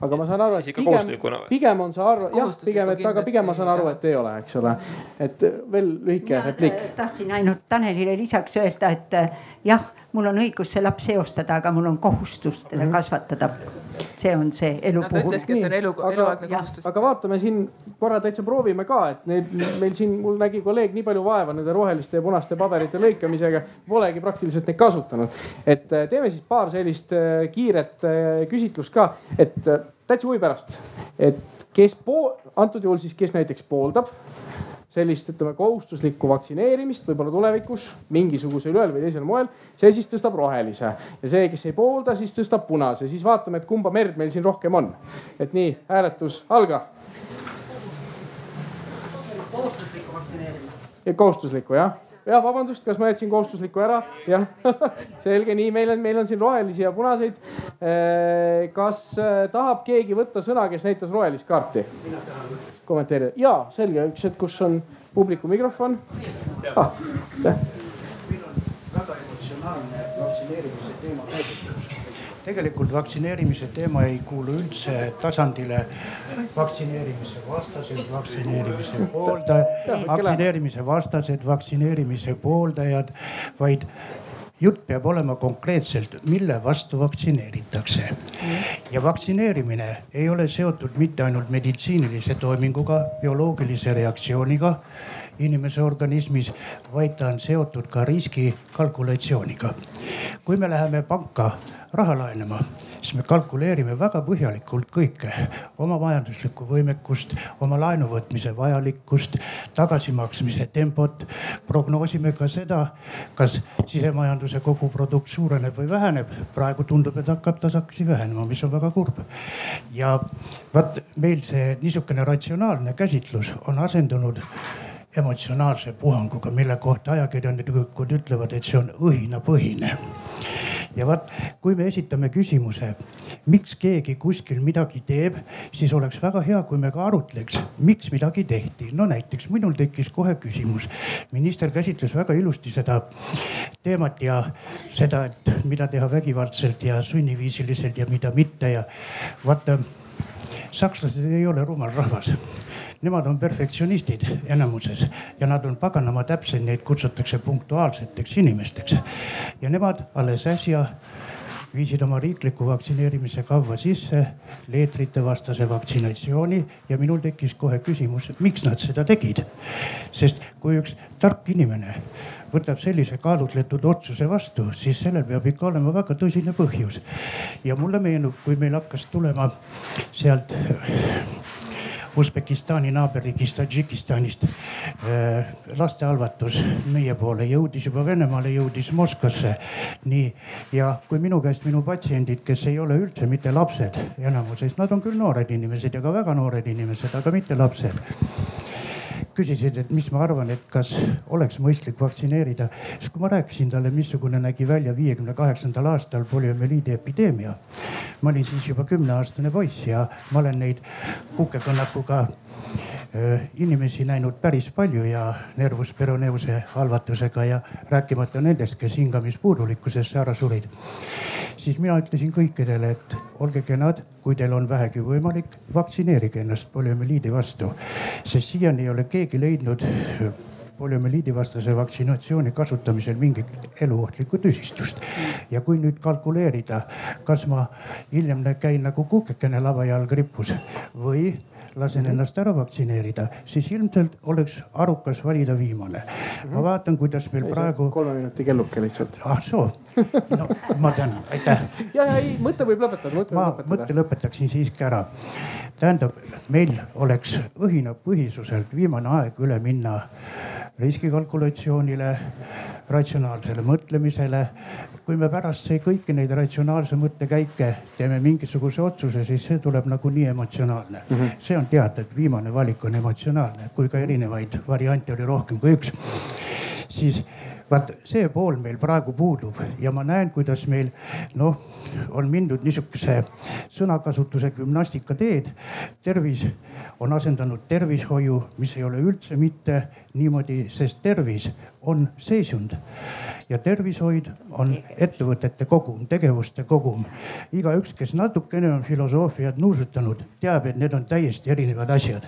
aga ma saan aru, et pigem, pigem on see arv, jah, pigem, et aga pigem ma saan aru, et ei ole, eks ole. et veel lühike repliik. tahtsin ainult Tanelile lisaks öelda, et jah, mul on õigus see laps eostada, aga mul on kohustus teda mm -hmm. kasvatada see on see elu no, puhul. ta ütleski, et on elu, eluaegne kohustus. aga vaatame siin korra täitsa proovime ka, et need meil siin, mul nägi kolleeg nii palju vaeva nende roheliste ja punaste paberite lõikamisega, polegi praktiliselt neid kasutanud. et äh, teeme siis paar sellist äh, kiiret äh, küsitlust ka, et täitsa huvi pärast, et kes pool, antud juhul siis, kes näiteks pooldab sellist, ütleme kohustuslikku vaktsineerimist võib-olla tulevikus mingisugusel ühel või teisel moel, see siis tõstab rohelise ja see, kes ei poolda, siis tõstab punase, siis vaatame, et kumba merd meil siin rohkem on. et nii, hääletus alga. kohustuslikku vaktsineerimist. kohustuslikku jah jah, vabandust, kas ma jätsin kohustusliku ära? jah *laughs* selge, nii meil on, meil on siin rohelisi ja punaseid. Eh, kas eh, tahab keegi võtta sõna, kes näitas rohelist kaarti? kommenteerida ja selge, üks hetk, kus on publiku mikrofon ah,. väga emotsionaalne vaktsineerimise teema käsitletud tegelikult vaktsineerimise teema ei kuulu üldse tasandile vaktsineerimise vastased, vaktsineerimise pooldajad, vaktsineerimise vastased, vaktsineerimise pooldajad, vaid jutt peab olema konkreetselt, mille vastu vaktsineeritakse. ja vaktsineerimine ei ole seotud mitte ainult meditsiinilise toiminguga, bioloogilise reaktsiooniga inimese organismis, vaid ta on seotud ka riskikalkulatsiooniga. kui me läheme panka raha laenama, siis me kalkuleerime väga põhjalikult kõike. oma majanduslikku võimekust, oma laenu võtmise vajalikkust, tagasimaksmise tempot. prognoosime ka seda, kas sisemajanduse koguprodukt suureneb või väheneb. praegu tundub, et hakkab tasakesi vähenema, mis on väga kurb. ja vaat meil see niisugune ratsionaalne käsitlus on asendunud emotsionaalse puhanguga, mille kohta ajakirjanikud ütlevad, et see on õhinapõhine ja vot, kui me esitame küsimuse, miks keegi kuskil midagi teeb, siis oleks väga hea, kui me ka arutleks, miks midagi tehti. no näiteks minul tekkis kohe küsimus. minister käsitles väga ilusti seda teemat ja seda, et mida teha vägivaldselt ja sunniviisiliselt ja mida mitte ja vaata, sakslased ei ole rumal rahvas nemad on perfektsionistid enamuses ja nad on paganama täpsed, neid kutsutakse punktuaalseteks inimesteks. ja nemad alles äsja viisid oma riikliku vaktsineerimise kavva sisse leetrite vastase vaksinatsiooni ja minul tekkis kohe küsimus, miks nad seda tegid. sest kui üks tark inimene võtab sellise kaalutletud otsuse vastu, siis sellel peab ikka olema väga tõsine põhjus. ja mulle meenub, kui meil hakkas tulema sealt Usbekistani naaberriigist Tadžikistanist äh, lastehalvatus meie poole jõudis juba Venemaale, jõudis Moskvasse. nii ja kui minu käest minu patsiendid, kes ei ole üldse mitte lapsed enamuses, nad on küll noored inimesed ja ka väga noored inimesed, aga mitte lapsed küsisid, et mis ma arvan, et kas oleks mõistlik vaktsineerida. siis kui ma rääkisin talle, missugune nägi välja viiekümne kaheksandal aastal poliomüeliidi epideemia. ma olin siis juba kümneaastane poiss ja ma olen neid kuukekõnnakuga inimesi näinud päris palju ja nervus peroneuse halvatusega ja rääkimata nendest, kes hingamispuudulikkusesse ära surid. siis mina ütlesin kõikidele, et olge kenad, kui teil on vähegi võimalik, vaktsineerige ennast poliomüeliidi vastu, sest siiani ei ole keegi leidnud poliomüeliidi vastase vaksinatsiooni kasutamisel mingit eluohtlikku tüsistust. ja kui nüüd kalkuleerida, kas ma hiljem käin nagu kukekene lavajalg ripus või lasen ennast ära vaktsineerida, siis ilmselt oleks arukas valida viimane. ma vaatan, kuidas meil praegu. kolme minuti kelluke lihtsalt. ah soo, no ma tänan, aitäh. *laughs* ja, ja ei, mõte võib lõpetada, mõte ma võib lõpetada. mõtte lõpetaksin siiski ära. tähendab, meil oleks õhinapõhisuselt viimane aeg üle minna riskikalkulatsioonile, ratsionaalsele mõtlemisele. kui me pärast see kõiki neid ratsionaalse mõttekäike teeme mingisuguse otsuse, siis see tuleb nagunii emotsionaalne mm. -hmm. see on teada, et viimane valik on emotsionaalne, kui ka erinevaid variante oli rohkem kui üks. siis vaat see pool meil praegu puudub ja ma näen, kuidas meil noh, on mindud niisuguse sõnakasutuse gümnastika teed. tervis on asendanud tervishoiu, mis ei ole üldse mitte niimoodi, sest tervis on seisund. Ja tervishoid on ettevõtete kogum, tegevuste kogum. igaüks, kes natukene on filosoofiat nuusutanud, teab, et need on täiesti erinevad asjad.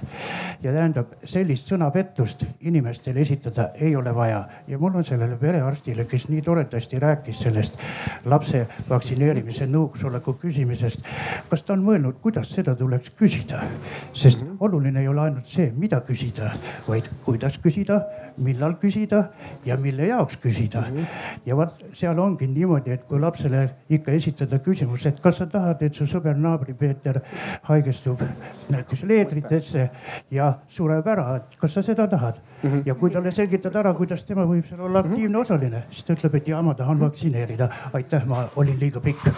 ja tähendab, sellist sõnapettust inimestele esitada ei ole vaja ja mul on sellele perearstile, kes nii toredasti rääkis sellest lapse vaktsineerimise nõusoleku küsimisest. kas ta on mõelnud, kuidas seda tuleks küsida? sest mm -hmm. oluline ei ole ainult see, mida küsida, vaid kuidas küsida, millal küsida ja mille jaoks küsida mm. -hmm. Ja vot seal ongi niimoodi, et kui lapsele ikka esitada küsimus, et kas sa tahad, et su sõber naabri Peeter haigestub näiteks leedritesse ja sureb ära, et kas sa seda tahad mm. -hmm. ja kui talle selgitad ära, kuidas tema võib seal olla aktiivne osaline, siis ta ütleb, et ja ma tahan vaktsineerida. aitäh, ma olin liiga pikk.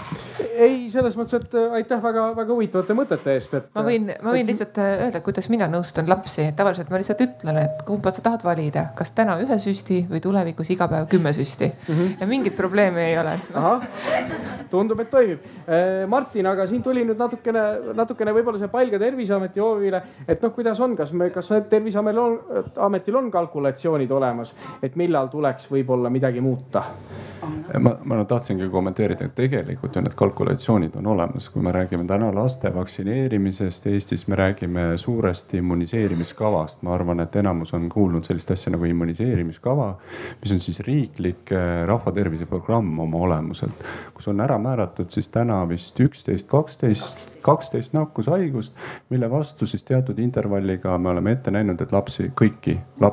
ei, selles mõttes, et äh, aitäh väga-väga huvitavate mõtete eest, et. ma võin, ma võin lihtsalt äh, öelda, kuidas mina nõustan lapsi. tavaliselt ma lihtsalt ütlen, et kumba sa tahad valida, kas täna ühe süsti või tulevikus iga päev kümme süsti mm. -hmm. ja mingit probleemi ei ole. ahah, tundub, et toimib. Äh, Martin, aga siin tuli nüüd natukene, natukene võib-olla see pall ka Terviseameti hoovile, et noh, kuidas on, kas me, kas Terviseametil on, ametil on kalkulatsioonid olemas, et millal tuleks võib-olla midagi muuta? ma, ma tahtsingi kommenteerida, et tegelikult ju need kalkulatsioonid on olemas, kui me räägime täna laste vaktsineerimisest Eestis, me räägime suuresti immuniseerimiskavast. ma arvan, et enamus on kuulnud sellist asja nagu immuniseerimiskava, mis on siis riiklik eh, rahvatervise programm oma olemuselt, kus on ära määratud siis täna vist üksteist, kaksteist, kaksteist nakkushaigust, mille vastu siis teatud intervalliga me oleme ette näinud, et lapsi, kõiki lapsi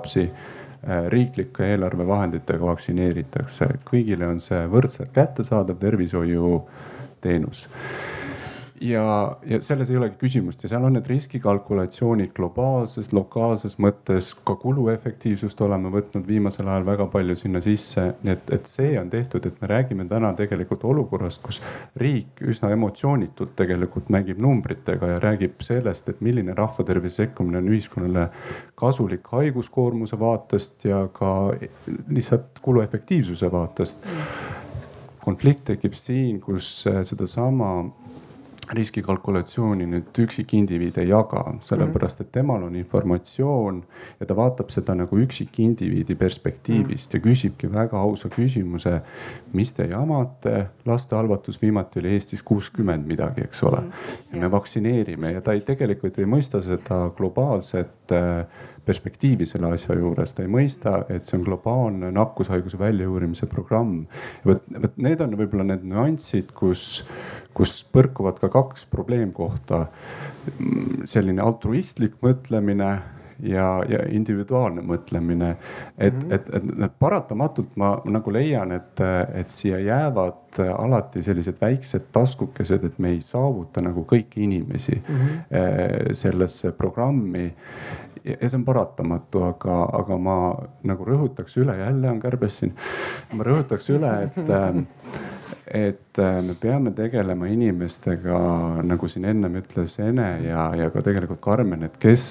Äh, riiklike eelarvevahenditega vaktsineeritakse, kõigile on see võrdselt kättesaadav tervishoiuteenus ja, ja selles ei olegi küsimust ja seal on need riskikalkulatsioonid globaalses, lokaalses mõttes, ka kuluefektiivsust oleme võtnud viimasel ajal väga palju sinna sisse. et, et see on tehtud, et me räägime täna tegelikult olukorrast, kus riik üsna emotsioonitult tegelikult mängib numbritega ja räägib sellest, et milline rahvatervise sekkumine on ühiskonnale kasulik haiguskoormuse vaatest ja ka lihtsalt kuluefektiivsuse vaatest konflikt tekib siin, kus sedasama riskikalkulatsiooni nüüd üksikindiviid ei jaga, sellepärast et temal on informatsioon ja ta vaatab seda nagu üksikindiviidi perspektiivist ja küsibki väga ausa küsimuse. mis te jamate, laste halvatus viimati oli Eestis kuuskümmend midagi, eks ole. ja me vaktsineerime ja ta ei, tegelikult ei mõista seda globaalset äh, perspektiivi selle asja juures, ta ei mõista, et see on globaalne nakkushaiguse väljajuurimise programm. vot, vot need on võib-olla need nüansid, kus kus põrkuvad ka kaks probleemkohta. selline altruistlik mõtlemine ja, ja individuaalne mõtlemine. et mm, -hmm. et, et, et paratamatult ma nagu leian, et, et siia jäävad alati sellised väiksed taskukesed, et me ei saavuta nagu kõiki inimesi mm -hmm. sellesse programmi ja see on paratamatu, aga, aga ma nagu rõhutaks üle, jälle on kärbes siin. ma rõhutaks üle, et et äh, me peame tegelema inimestega, nagu siin ennem ütles Ene ja, ja ka tegelikult Karmen, et kes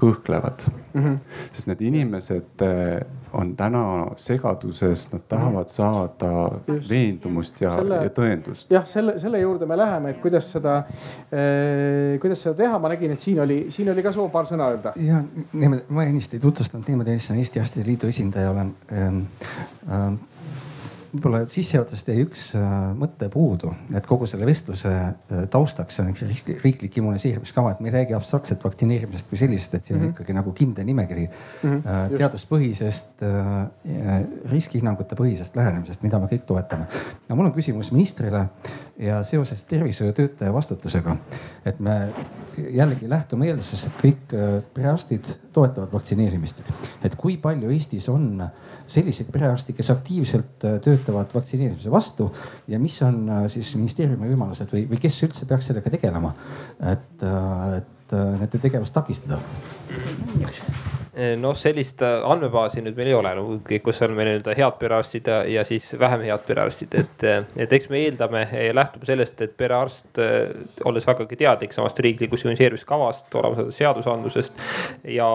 kõhklevad mm. -hmm. sest need inimesed äh, on täna segaduses, nad tahavad saada Just. veendumust ja, selle, ja tõendust. jah, selle, selle juurde me läheme, et kuidas seda eh,, kuidas seda teha, ma nägin, et siin oli, siin oli ka soov paar sõna öelda. ja niimoodi, ma ennist ei tutvustanud niimoodi, Eesti Arstide Liidu esindaja olen ähm,. Ähm, võib-olla sissejuhatusest jäi üks äh, mõte puudu, et kogu selle vestluse äh, taustaks on üks riiklik immuniseerimiskava, et me ei räägi abstraktselt vaktsineerimisest kui sellisest, et siin mm -hmm. on ikkagi nagu kindel nimekiri mm -hmm, teaduspõhisest, riskihinnangute põhisest lähenemisest, mida me kõik toetame. no mul on küsimus ministrile ja seoses tervishoiutöötaja vastutusega, et me jällegi lähtume eeldusest, et kõik perearstid toetavad vaktsineerimist. et kui palju Eestis on selliseid perearste, kes aktiivselt töötavad töötavad vaktsineerimise vastu ja mis on äh, siis ministeeriumi võimalused või, või kes üldse peaks sellega tegelema, et, äh, et äh, nende tegevust takistada? Eh, noh, sellist äh, andmebaasi nüüd meil ei ole, kus on meil nii-öelda head perearstid ja, ja siis vähem head perearstid, et, äh, et eks me eeldame lähtume sellest, et perearst, äh, olles vägagi teadlik samast riiklikust immuniseerimiskavast, olemasolevast seadusandlusest ja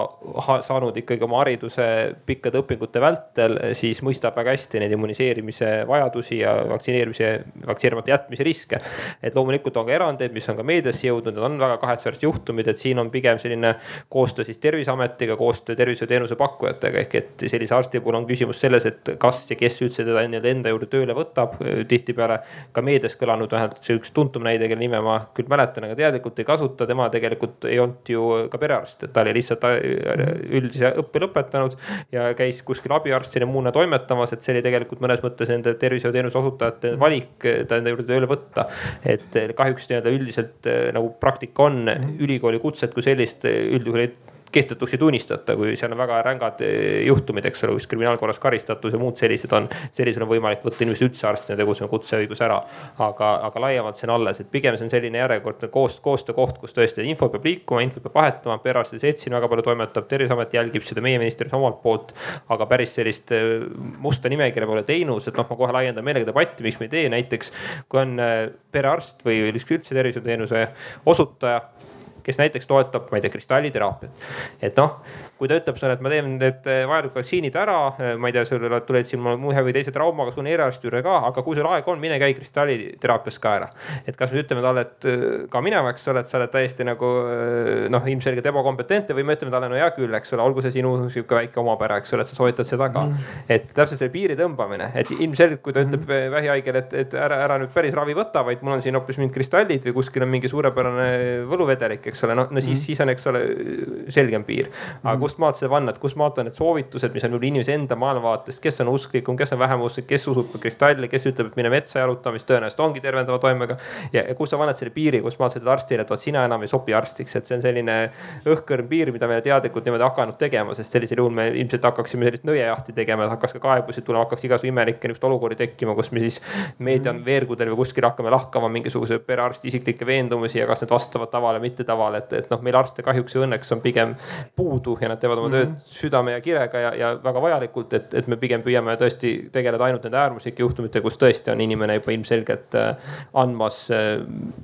saanud ikkagi oma hariduse pikkade õpingute vältel, siis mõistab väga hästi neid immuniseerimise vajadusi ja vaktsineerimise, vaktsineerimata jätmise riske. et loomulikult on ka erandeid, mis on ka meediasse jõudnud, need on väga kahetsusväärsed juhtumid, et siin on pigem selline koostöö siis terviseametiga, koostöö tervishoiuteenuse pakkujatega. ehk et sellise arsti puhul on küsimus selles, et kas ja kes üldse teda nii-öelda enda juurde tööle võtab. tihtipeale ka meedias kõlanud vähemalt see üks tuntum näide, kelle nime ma küll mäletan, aga teadlikult ei kasuta. tema tegelikult ei olnud ju ka perearst, et ta oli lihtsalt üldise õppe lõpetanud ja käis kuskil abiarstina muuna toimetamas, et see oli tegelikult mõnes mõttes nende tervishoiuteenuse osutajate valik ta enda juurde tööle võtta. et kahjuks nii-öelda üldiselt nagu praktika on ülikooli kutset kui sellist üldjuhul ei kehtetuks ei tunnistata, kui seal on väga rängad eh, juhtumid, eks ole, kus kriminaalkorras karistatus ja muud sellised on. sellisel on võimalik võtta inimesed üldse arstina tegutsema kutseõigus ära. aga, aga laiemalt see on alles, et pigem see on selline järjekordne koos, koostöökoht, kus tõesti info peab liikuma, info peab vahetama. perearstide selts siin väga palju toimetab, terviseamet jälgib seda, meie ministeerium omalt poolt. aga päris sellist eh, musta nimekirja pole teinud, et noh, ma kohe laiendan meelega debatti, miks me ei tee näiteks. kui on eh, perearst või üldse tervishoiuteenuse osutaja kes näiteks toetab, ma ei tea, kristalliteraapiat. et noh, kui ta ütleb sulle, et ma teen need eh, vajalikud vaktsiinid ära, eh, ma ei tea, sul tuled siin ühe või teise traumaga, sul on eriarsti juurde ka, aga kui sul aega on, mine käi kristalliteraapias ka ära. et kas me ütleme talle, et eh, ka minema, eks ole, et sa oled täiesti nagu noh, ilmselgelt ebakompetentne või me ütleme talle, no hea küll, eks ole, olgu see sinu sihuke väike omapära, eks ole, et sa soovitad seda ka mm.. et täpselt see piiri tõmbamine, et ilmselgelt, kui ta ütleb mm. vähihaigele, et, et ära, ära nüüd päris ravi võta, vaid mul on siin hoopis mingid kristallid või kuskil on mingi suurepärane võluvedelik, eks ole, no, no siis mm., siis on, eks ole, selgem piir. aga mm. Kust maalt seda panna, et kust maalt on need soovitused, mis on võib-olla inimese enda maailmavaatest, kes on usklikum, kes on vähem usklik, kes usub kristalle, kes ütleb, et mine metsa jalutama, mis tõenäoliselt ongi tervendava toimega. ja, ja kus sa paned selle piiri, kus maalt sa ütled arstile, et vot sina enam ei sobi arstiks, et see on selline õhkõrn piir, mida me teadlikult niimoodi hakanud tegema, sest sellisel juhul me ilmselt hakkaksime sellist nõiajahti tegema, hakkas ka kaebusi tulema, hakkaks igasugu imelikke niisuguseid olukordi tekkima, kus me siis meedia veergudel või kuskil hakkame lahkama mingisuguse perearsti isiklikke veendumusi ja kas need vastavad tavale, mitte tavale, et, et noh, meil arste kahjuks ja õnneks on pigem puudu ja nad teevad oma tööd mm -hmm. südame ja kirega ja, ja väga vajalikult, et, et me pigem püüame tõesti tegeleda ainult nende äärmuslike juhtumitega, kus tõesti on inimene juba ilmselgelt äh, andmas äh,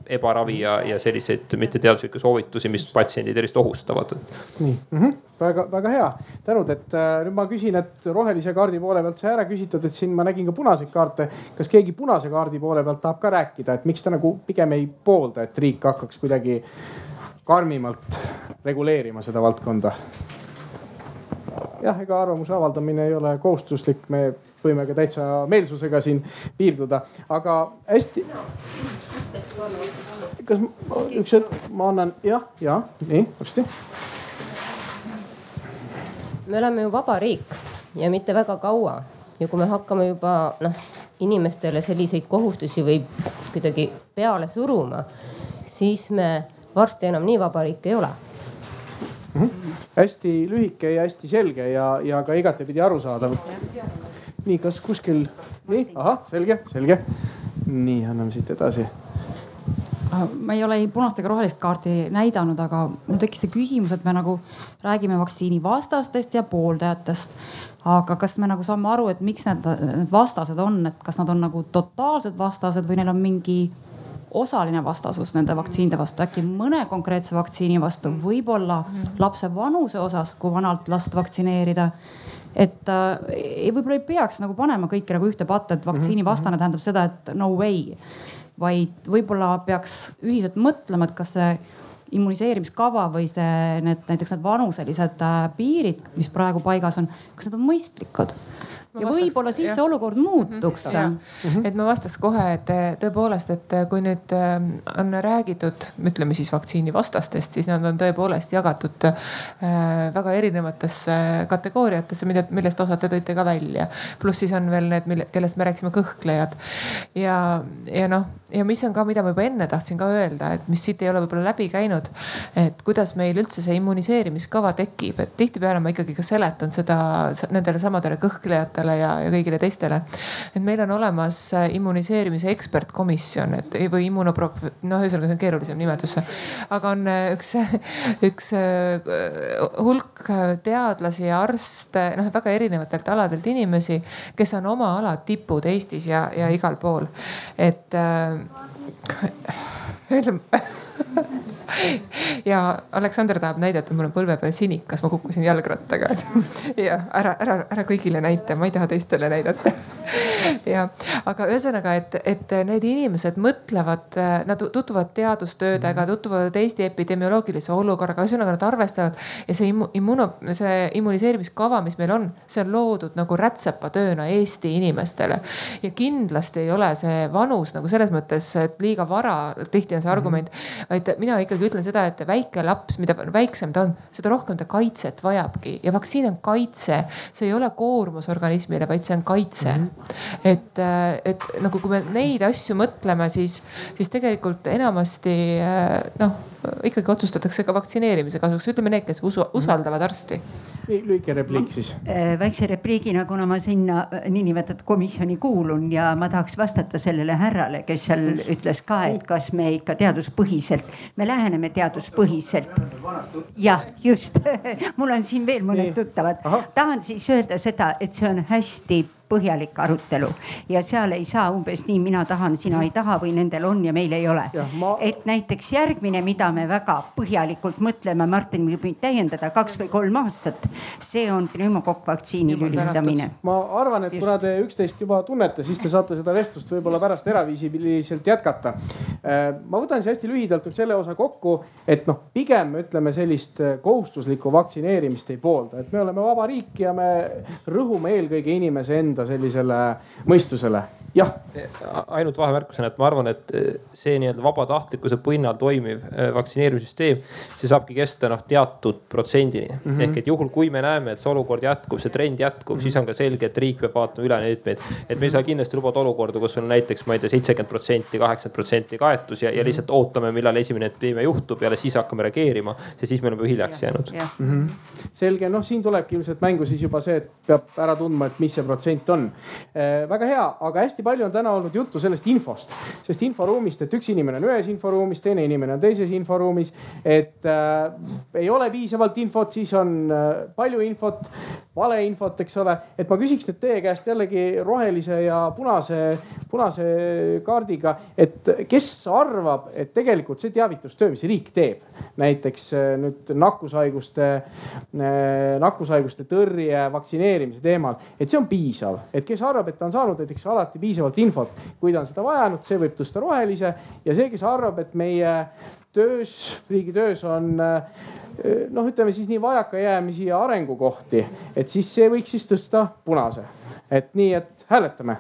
ebaravi ja, ja selliseid mitteteaduslikke soovitusi, mis patsiendi tervist ohustavad. nii mm -hmm väga-väga hea, tänud, et äh, nüüd ma küsin, et rohelise kaardi poole pealt sai ära küsitud, et siin ma nägin ka punaseid kaarte. kas keegi punase kaardi poole pealt tahab ka rääkida, et miks ta nagu pigem ei poolda, et riik hakkaks kuidagi karmimalt reguleerima seda valdkonda. Jah, ega arvamuse avaldamine ei ole kohustuslik, me võime ka täitsa meelsusega siin piirduda, aga hästi. kas üks hetk, ma annan jah, ja nii varsti. me oleme ju vaba riik ja mitte väga kaua ja kui me hakkame juba noh, inimestele selliseid kohustusi või kuidagi peale suruma, siis me varsti enam nii vaba riik ei ole mm. -hmm. hästi lühike ja hästi selge ja, ja ka igatepidi arusaadav. nii, kas kuskil, nii, ahah, selge, selge. nii, anname siit edasi ah, ma ei ole ei punast ega rohelist kaarti näidanud, aga mul tekkis see küsimus, et me nagu räägime vaktsiini vastastest ja pooldajatest. aga kas me nagu saame aru, et miks need, need vastased on, et kas nad on nagu totaalsed vastased või neil on mingi osaline vastasus nende vaktsiinide vastu, äkki mõne konkreetse vaktsiini vastu, võib-olla lapse vanuse osas, kui vanalt last vaktsineerida. et äh, võib-olla ei peaks nagu panema kõike nagu ühte patta, et vaktsiinivastane tähendab seda, et no way. vaid võib-olla peaks ühiselt mõtlema, et kas see immuniseerimiskava või see, need näiteks need vanuselised äh, piirid, mis praegu paigas on, kas need on mõistlikud ja võib-olla siis see olukord muutuks mm. -hmm. et ma vastaks kohe, et eh, tõepoolest, et eh, kui nüüd eh, on räägitud, ütleme siis vaktsiinivastastest, siis nad on tõepoolest jagatud väga erinevatesse kategooriatesse, mida, millest osad te tõite ka välja. pluss siis on veel need, kellest me rääkisime, kõhklejad. ja, ja noh, ja mis on ka, mida ma juba enne tahtsin ka öelda, et mis siit ei ole võib-olla läbi käinud. et kuidas meil üldse see immuniseerimiskava tekib, et tihtipeale ma ikkagi ka seletan seda nendele samadele kõhklejatele ja, ja kõigile teistele. et meil on olemas äh, immuniseerimise ekspertkomisjon, et või immunopro-, noh, ühesõnaga see on keerulisem nimetus. aga on äh, üks, *laughs* üks äh, hulk teadlasi ja arste, noh väga erinevatelt aladelt inimesi, kes on oma ala tipud Eestis ja, ja igal pool. et *sighs* äh, ütleme *laughs* ja Aleksander tahab näidata, mul on põlve peal sinikas, ma kukkusin jalgrattaga. *laughs* ja ära, ära, ära kõigile näita, ma ei taha teistele näidata. *laughs* ja, aga ühesõnaga, et, et need inimesed mõtlevad, nad tutvuvad teadustöödega, tutvuvad Eesti epidemioloogilise olukorraga, ühesõnaga nad arvestavad ja see immuno, see immuniseerimiskava, mis meil on, see on loodud nagu rätsepatööna Eesti inimestele. ja kindlasti ei ole see vanus nagu selles mõttes, et liiga vara, tihti on see argument, vaid mina ikkagi ütlen seda, et väike laps, mida väiksem ta on, seda rohkem ta kaitset vajabki ja vaktsiin on kaitse, see ei ole koormus organismile, vaid see on kaitse mm. -hmm. et, et nagu, kui me neid asju mõtleme, siis, siis tegelikult enamasti noh ikkagi otsustatakse ka vaktsineerimise kasuks, ütleme need, kes usu, usaldavad arsti. lühike repliik siis. Äh, väikse repliigina, kuna ma sinna äh, niinimetatud komisjoni kuulun ja ma tahaks vastata sellele härrale, kes seal ütles ka, et kas me ikka teaduspõhiselt, me läheneme teaduspõhiselt. jah, just *laughs* mul on siin veel mõned tuttavad. tahan siis öelda seda, et see on hästi põhjalik arutelu ja seal ei saa umbes nii, mina tahan, sina ei taha või nendel on ja meil ei ole. Ma... et näiteks järgmine, mida me väga põhjalikult mõtleme, Martin võib mind täiendada, kaks või kolm aastat, see on pneumokokkvaktsiini lülitamine. ma arvan, et Just. kuna te üksteist juba tunnete, siis te saate seda vestlust võib-olla pärast eraviisiliselt jätkata. Äh, ma võtan siis hästi lühidalt nüüd selle osa kokku, et noh, pigem ütleme sellist äh, kohustuslikku vaktsineerimist ei poolda, et me oleme vaba riik ja me rõhume eelkõige inimese enda enda sellisele mõistusele jah. ainult vahemärkusena, et ma arvan, et eh, see nii-öelda vabatahtlikkuse pinnal toimiv eh, vaktsineerimissüsteem, see saabki kesta noh teatud protsendini mm. -hmm. ehk et juhul, kui me näeme, et see olukord jätkub, see trend jätkub mm, -hmm. siis on ka selge, et riik peab vaatama üle neid meid. et me ei saa kindlasti lubada olukorda, kus on näiteks, ma ei tea, seitsekümmend protsenti, kaheksakümmend protsenti kaetus ja, ja mhm. lihtsalt ootame, millal esimene epideemia juhtub ja alles siis hakkame reageerima, sest siis me oleme hiljaks jäänud. Mm -hmm. selge, noh, siin tulebki ilmselt mängu siis juba see, et peab ära tundma, et mis see protsent on. väga hea, aga hästi palju on täna olnud juttu sellest infost, sellest inforuumist, et üks inimene on ühes inforuumis, teine inimene on teises inforuumis. et äh, ei ole piisavalt infot, siis on äh, palju infot, valeinfot, eks ole. et ma küsiks nüüd teie käest jällegi rohelise ja punase, punase kaardiga, et kes arvab, et tegelikult see teavitustöö, mis riik teeb, näiteks äh, nüüd nakkushaiguste, äh, nakkushaiguste tõrje, vaktsineerimise teemal, et see on piisav, et kes arvab, et ta on saanud näiteks alati piisavalt infot, kui ta on seda vajanud, see võib tõsta rohelise ja see, kes arvab, et meie töös, riigi töös on noh, ütleme siis nii vajakajäämisi ja arengukohti, et siis see võiks siis tõsta punase. et nii, et hääletame.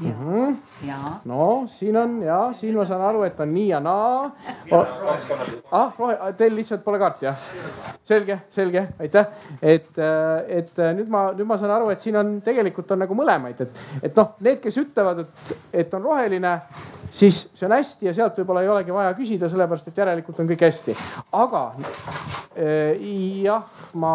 Mm -hmm. no siin on ja siin ma saan aru, et on nii ja naa oh.. ah, teil lihtsalt pole kaarti jah? selge, selge, aitäh. et, et nüüd ma, nüüd ma saan aru, et siin on tegelikult on nagu mõlemaid, et, et noh, need, kes ütlevad, et, et on roheline siis see on hästi ja sealt võib-olla ei olegi vaja küsida, sellepärast et järelikult on kõik hästi. aga äh, jah, ma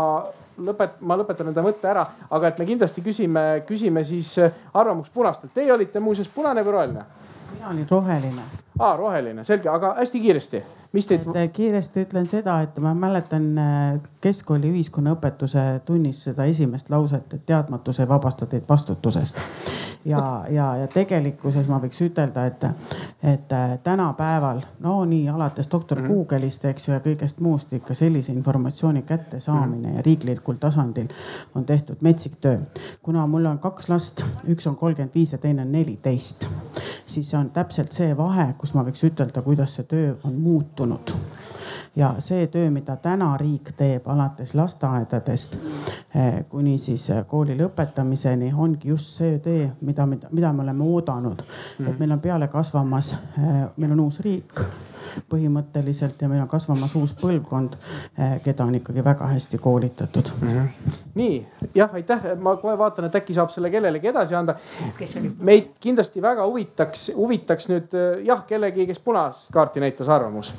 lõpet-, ma lõpetan enda mõtte ära, aga et me kindlasti küsime, küsime siis äh, arvamust punastelt. Teie olite muuseas punane või roheline? mina olin roheline. Aa, roheline, selge, aga hästi kiiresti mis teid? Äh, kiiresti ütlen seda, et ma mäletan äh, keskkooli ühiskonnaõpetuse tunnis seda esimest lauset, et teadmatus ei vabasta teid vastutusest. ja, ja, ja tegelikkuses ma võiks ütelda, et, et äh, tänapäeval no nii alates doktor mm -hmm. Google'ist, eks ju, ja kõigest muust ikka sellise informatsiooni kättesaamine mm -hmm. ja riiklikul tasandil on tehtud metsik töö. kuna mul on kaks last, üks on kolmkümmend viis ja teine on neliteist, siis on täpselt see vahe, kus ma võiks ütelda, kuidas see töö on muutunud. Ja see töö, mida täna riik teeb alates lasteaedadest eh, kuni siis eh, kooli lõpetamiseni, ongi just see tee, mida, mida, me oleme oodanud. Et meil on peale kasvamas, eh, meil on uus riik põhimõtteliselt ja meil on kasvamas uus põlvkond, keda on ikkagi väga hästi koolitatud mm. -hmm. nii jah, aitäh, ma kohe vaatan, et äkki saab selle kellelegi edasi anda. meid kindlasti väga huvitaks, huvitaks nüüd jah, kellegi, kes punast kaarti näitas arvamus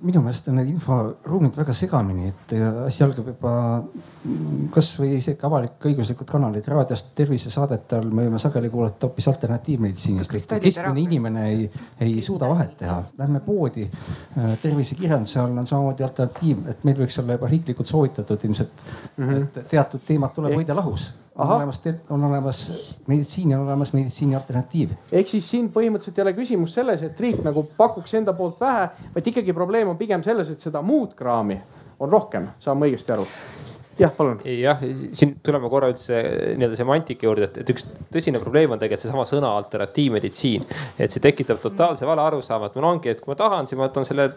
minu meelest on need inforuumid väga segamini, et asi algab juba kasvõi isegi avalik-õiguslikud kanalid raadiost, tervisesaadete all me võime sageli kuulata hoopis alternatiivmeditsiinist. keskmine inimene ei, ei suuda vahet teha. Lähme poodi, äh, tervisekirjanduse all on samamoodi alternatiiv, et meil võiks olla juba riiklikult soovitatud ilmselt mm, -hmm. et teatud teemad tuleb hoida lahus on Aha. olemas, on olemas meditsiin, on olemas meditsiini alternatiiv. ehk siis siin põhimõtteliselt ei ole küsimus selles, et riik nagu pakuks enda poolt vähe, vaid ikkagi probleem on pigem selles, et seda muud kraami on rohkem, saan ma õigesti aru? Jah, palun. jah, siin tuleme korra üldse nii-öelda semantika juurde, et, et üks tõsine probleem on tegelikult seesama sõna alternatiivmeditsiin. et see tekitab totaalse vale arusaama, et mul ongi, et kui ma tahan, siis ma võtan selle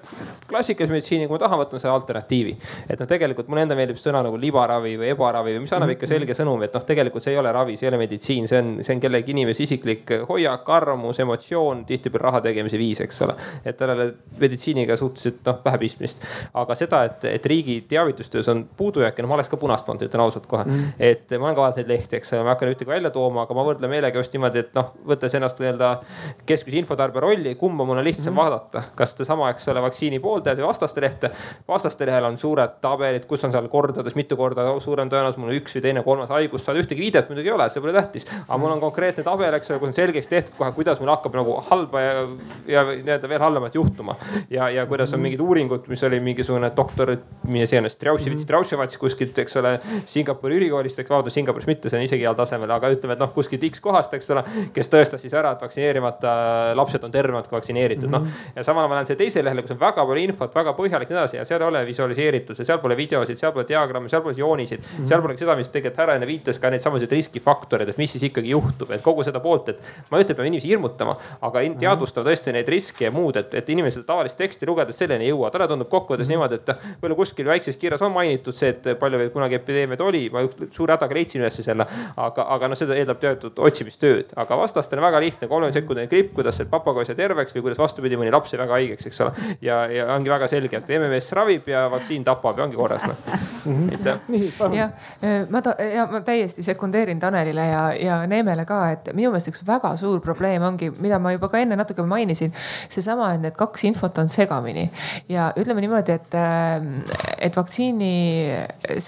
klassikalise meditsiini, kui ma tahan, võtan selle alternatiivi. et noh, tegelikult mulle enda meeldib sõna nagu libaravi või ebaravi või mis annab ikka selge sõnumi, et noh, tegelikult see ei ole ravi, see ei ole meditsiin, see on, see on kellegi inimese isiklik hoiak, arvamus, emotsioon, tihtipeale raha tegemise viis, eks ole. et tal ei ole meditsiiniga suhteliselt noh, vähe pistmist. aga seda, et, et riigi teavitustöös on puudujääke, no ma oleks ka punast pannud, ütlen ausalt kohe mm. -hmm. et ma olen ka vaadanud neid lehti, eks ma ei hakka ühtegi välja tooma, aga ma võrdlen meelega just niimoodi, et noh, võttes ennast nii-öelda keskmise infotarbija rolli, kumba mul on lihtsam mm -hmm. vaadata. kas sedasama, eks ole, vaktsiini pooldajad või vastaste lehte. vastaste lehel on suured tabelid, kus on seal kordades mitu korda suurem tõenäosus, mul on üks või teine, kolmas haigus, seal ühtegi viidet muidugi ei ole, see pole tähtis. aga mul on konkreetne tabel, eks ole, kus on selgeks tehtud kohe, kuidas mul hakkab nagu halba ja, ja nii-öelda veel halvemat juhtuma. ja, ja kuidas on mingid uuringud, mis oli mingisugune doktor, mis iganes, Straussevits, Straussevats kuskilt kuskilt, eks ole, Singapuri ülikoolist, eks vabandust, Singapuris mitte, see on isegi heal tasemel, aga ütleme, et noh, kuskilt X kohast, eks ole, kes tõestas siis ära, et vaktsineerimata lapsed on tervemad kui vaktsineeritud mm, -hmm. noh. ja samal ajal ma lähen siia teisele lehele, kus on väga palju infot, väga põhjalik ja nii edasi ja seal ei ole visualiseeritud, seal pole videosid, seal pole diagramme, seal pole joonisid mm, -hmm. seal pole seda, mis tegelikult härra enne viitas ka neid samasid riskifaktoreid, et mis siis ikkagi juhtub, et kogu seda poolt, et ma ei ütle, et peame inimesi hirmutama, aga mhm. teadvustama tõesti neid riske ja muud, et, et inimesed tavalist teksti lugedes selleni ei jõua. talle tundub kokkuvõttes mm -hmm. niimoodi, et võib-olla kuskil väikses kirjas on mainitud see, et palju kunagi epideemiad oli, ma suure hädaga leidsin üles selle. aga, aga noh, seda eeldab teatud otsimistööd, aga vastastel on väga lihtne, kolmesekundine gripp, kuidas see papagoi sai terveks või kuidas vastupidi, mõni laps jäi väga haigeks, eks ole. ja, ja ongi väga selge, et MMS ravib ja vaktsiin tapab ja ongi korras noh. *laughs* Mhm. jah, ma ta, ja ma täiesti sekundeerin Tanelile ja, ja Neemele ka, et minu meelest üks väga suur probleem ongi, mida ma juba ka enne natuke mainisin. seesama, et need kaks infot on segamini ja ütleme niimoodi, et, et vaktsiini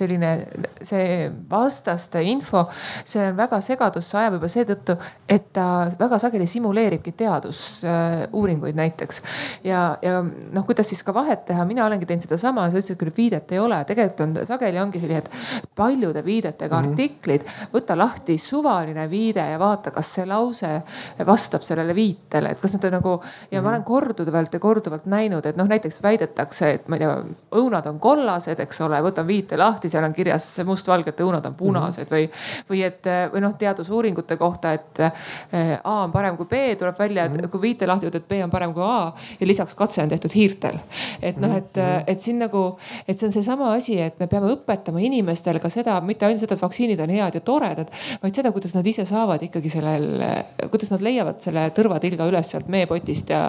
selline see vastaste info, see on väga segadusse ajav juba seetõttu, et ta väga sageli simuleeribki teadusuuringuid näiteks. ja, ja noh, kuidas siis ka vahet teha, mina olengi teinud sedasama, sa ütlesid küll, viidet ei ole, tegelikult on sageli ongi sellised paljude viidetega mm -hmm. artiklid. võta lahti suvaline viide ja vaata, kas see lause vastab sellele viitele, et kas nad on nagu ja ma olen korduvalt ja korduvalt näinud, et noh, näiteks väidetakse, et ma ei tea, õunad on kollased, eks ole, võtan viite lahti, seal on kirjas mustvalged õunad on punased mm -hmm. või, või et või noh, teadusuuringute kohta, et eh, A on parem kui B, tuleb välja, et -hmm. kui viite lahti võtad, B on parem kui A ja lisaks katse on tehtud hiirtel. et noh, et, mhm. et siin nagu, et see on seesama asi, et me peame õpetama inimestele ka seda, mitte ainult seda, et vaktsiinid on head ja toredad, vaid seda, kuidas nad ise saavad ikkagi sellel, kuidas nad leiavad selle tõrvatilga üles sealt meepotist ja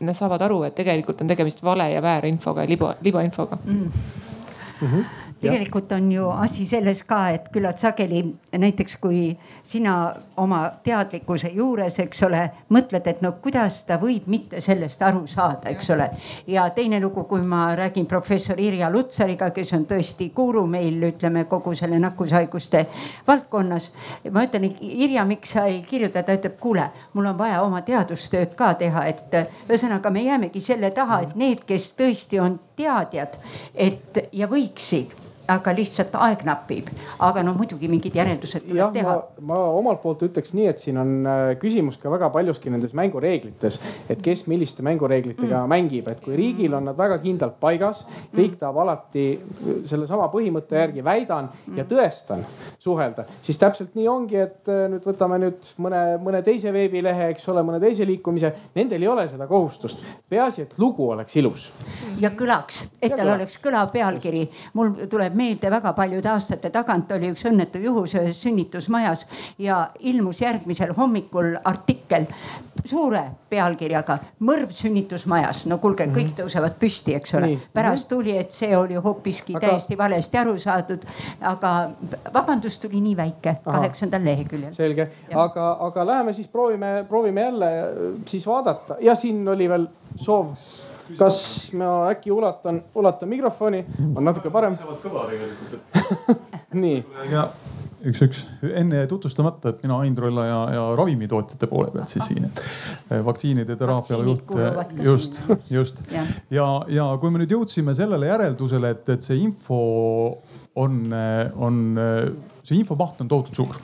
nad saavad aru, et tegelikult on tegemist vale ja väärinfoga ja liba, libainfoga mm. Mm -hmm tegelikult on ju asi selles ka, et küllalt sageli näiteks kui sina oma teadlikkuse juures, eks ole, mõtled, et no kuidas ta võib mitte sellest aru saada, eks ole. ja teine lugu, kui ma räägin professor Irja Lutsariga, kes on tõesti guru meil, ütleme kogu selle nakkushaiguste valdkonnas. ma ütlen, Irja, miks sa ei kirjuta, ta ütleb, kuule, mul on vaja oma teadustööd ka teha, et ühesõnaga me jäämegi selle taha, et need, kes tõesti on teadjad, et ja võiksid aga lihtsalt aeg napib. aga no muidugi mingid järeldused tuleb ja, teha. ma omalt poolt ütleks nii, et siin on äh, küsimus ka väga paljuski nendes mängureeglites, et kes milliste mängureeglitega mm. mängib, et kui riigil on nad väga kindlalt paigas, riik mm. tahab alati sellesama põhimõtte järgi väidan mm. ja tõestan suhelda, siis täpselt nii ongi, et äh, nüüd võtame nüüd mõne, mõne teise veebilehe, eks ole, mõne teise liikumise, nendel ei ole seda kohustust. peaasi, et lugu oleks ilus. ja kõlaks, et tal oleks kõlav pealkiri. mul tuleb tuleb meelde väga paljude aastate tagant oli üks õnnetu juhus ühes sünnitusmajas ja ilmus järgmisel hommikul artikkel suure pealkirjaga mõrv sünnitusmajas. no kuulge, kõik mhm. tõusevad püsti, eks ole. pärast tuli, et see oli hoopiski aga... täiesti valesti aru saadud. aga vabandus tuli nii väike, kaheksandal leheküljel. selge, aga, aga läheme siis proovime, proovime jälle siis vaadata ja siin oli veel soov kas ma äkki ulatan, ulatan mikrofoni, on natuke parem. kõva tegelikult *laughs* nii. ja üks, üks enne tutvustamata, et mina Ain Trolla ja, ja ravimitootjate poole pealt siis siin, et eh, vaktsiinide teraapia juht. just, just ja, ja, ja kui me nüüd jõudsime sellele järeldusele, et, et see info on, on see infomaht on tohutult suur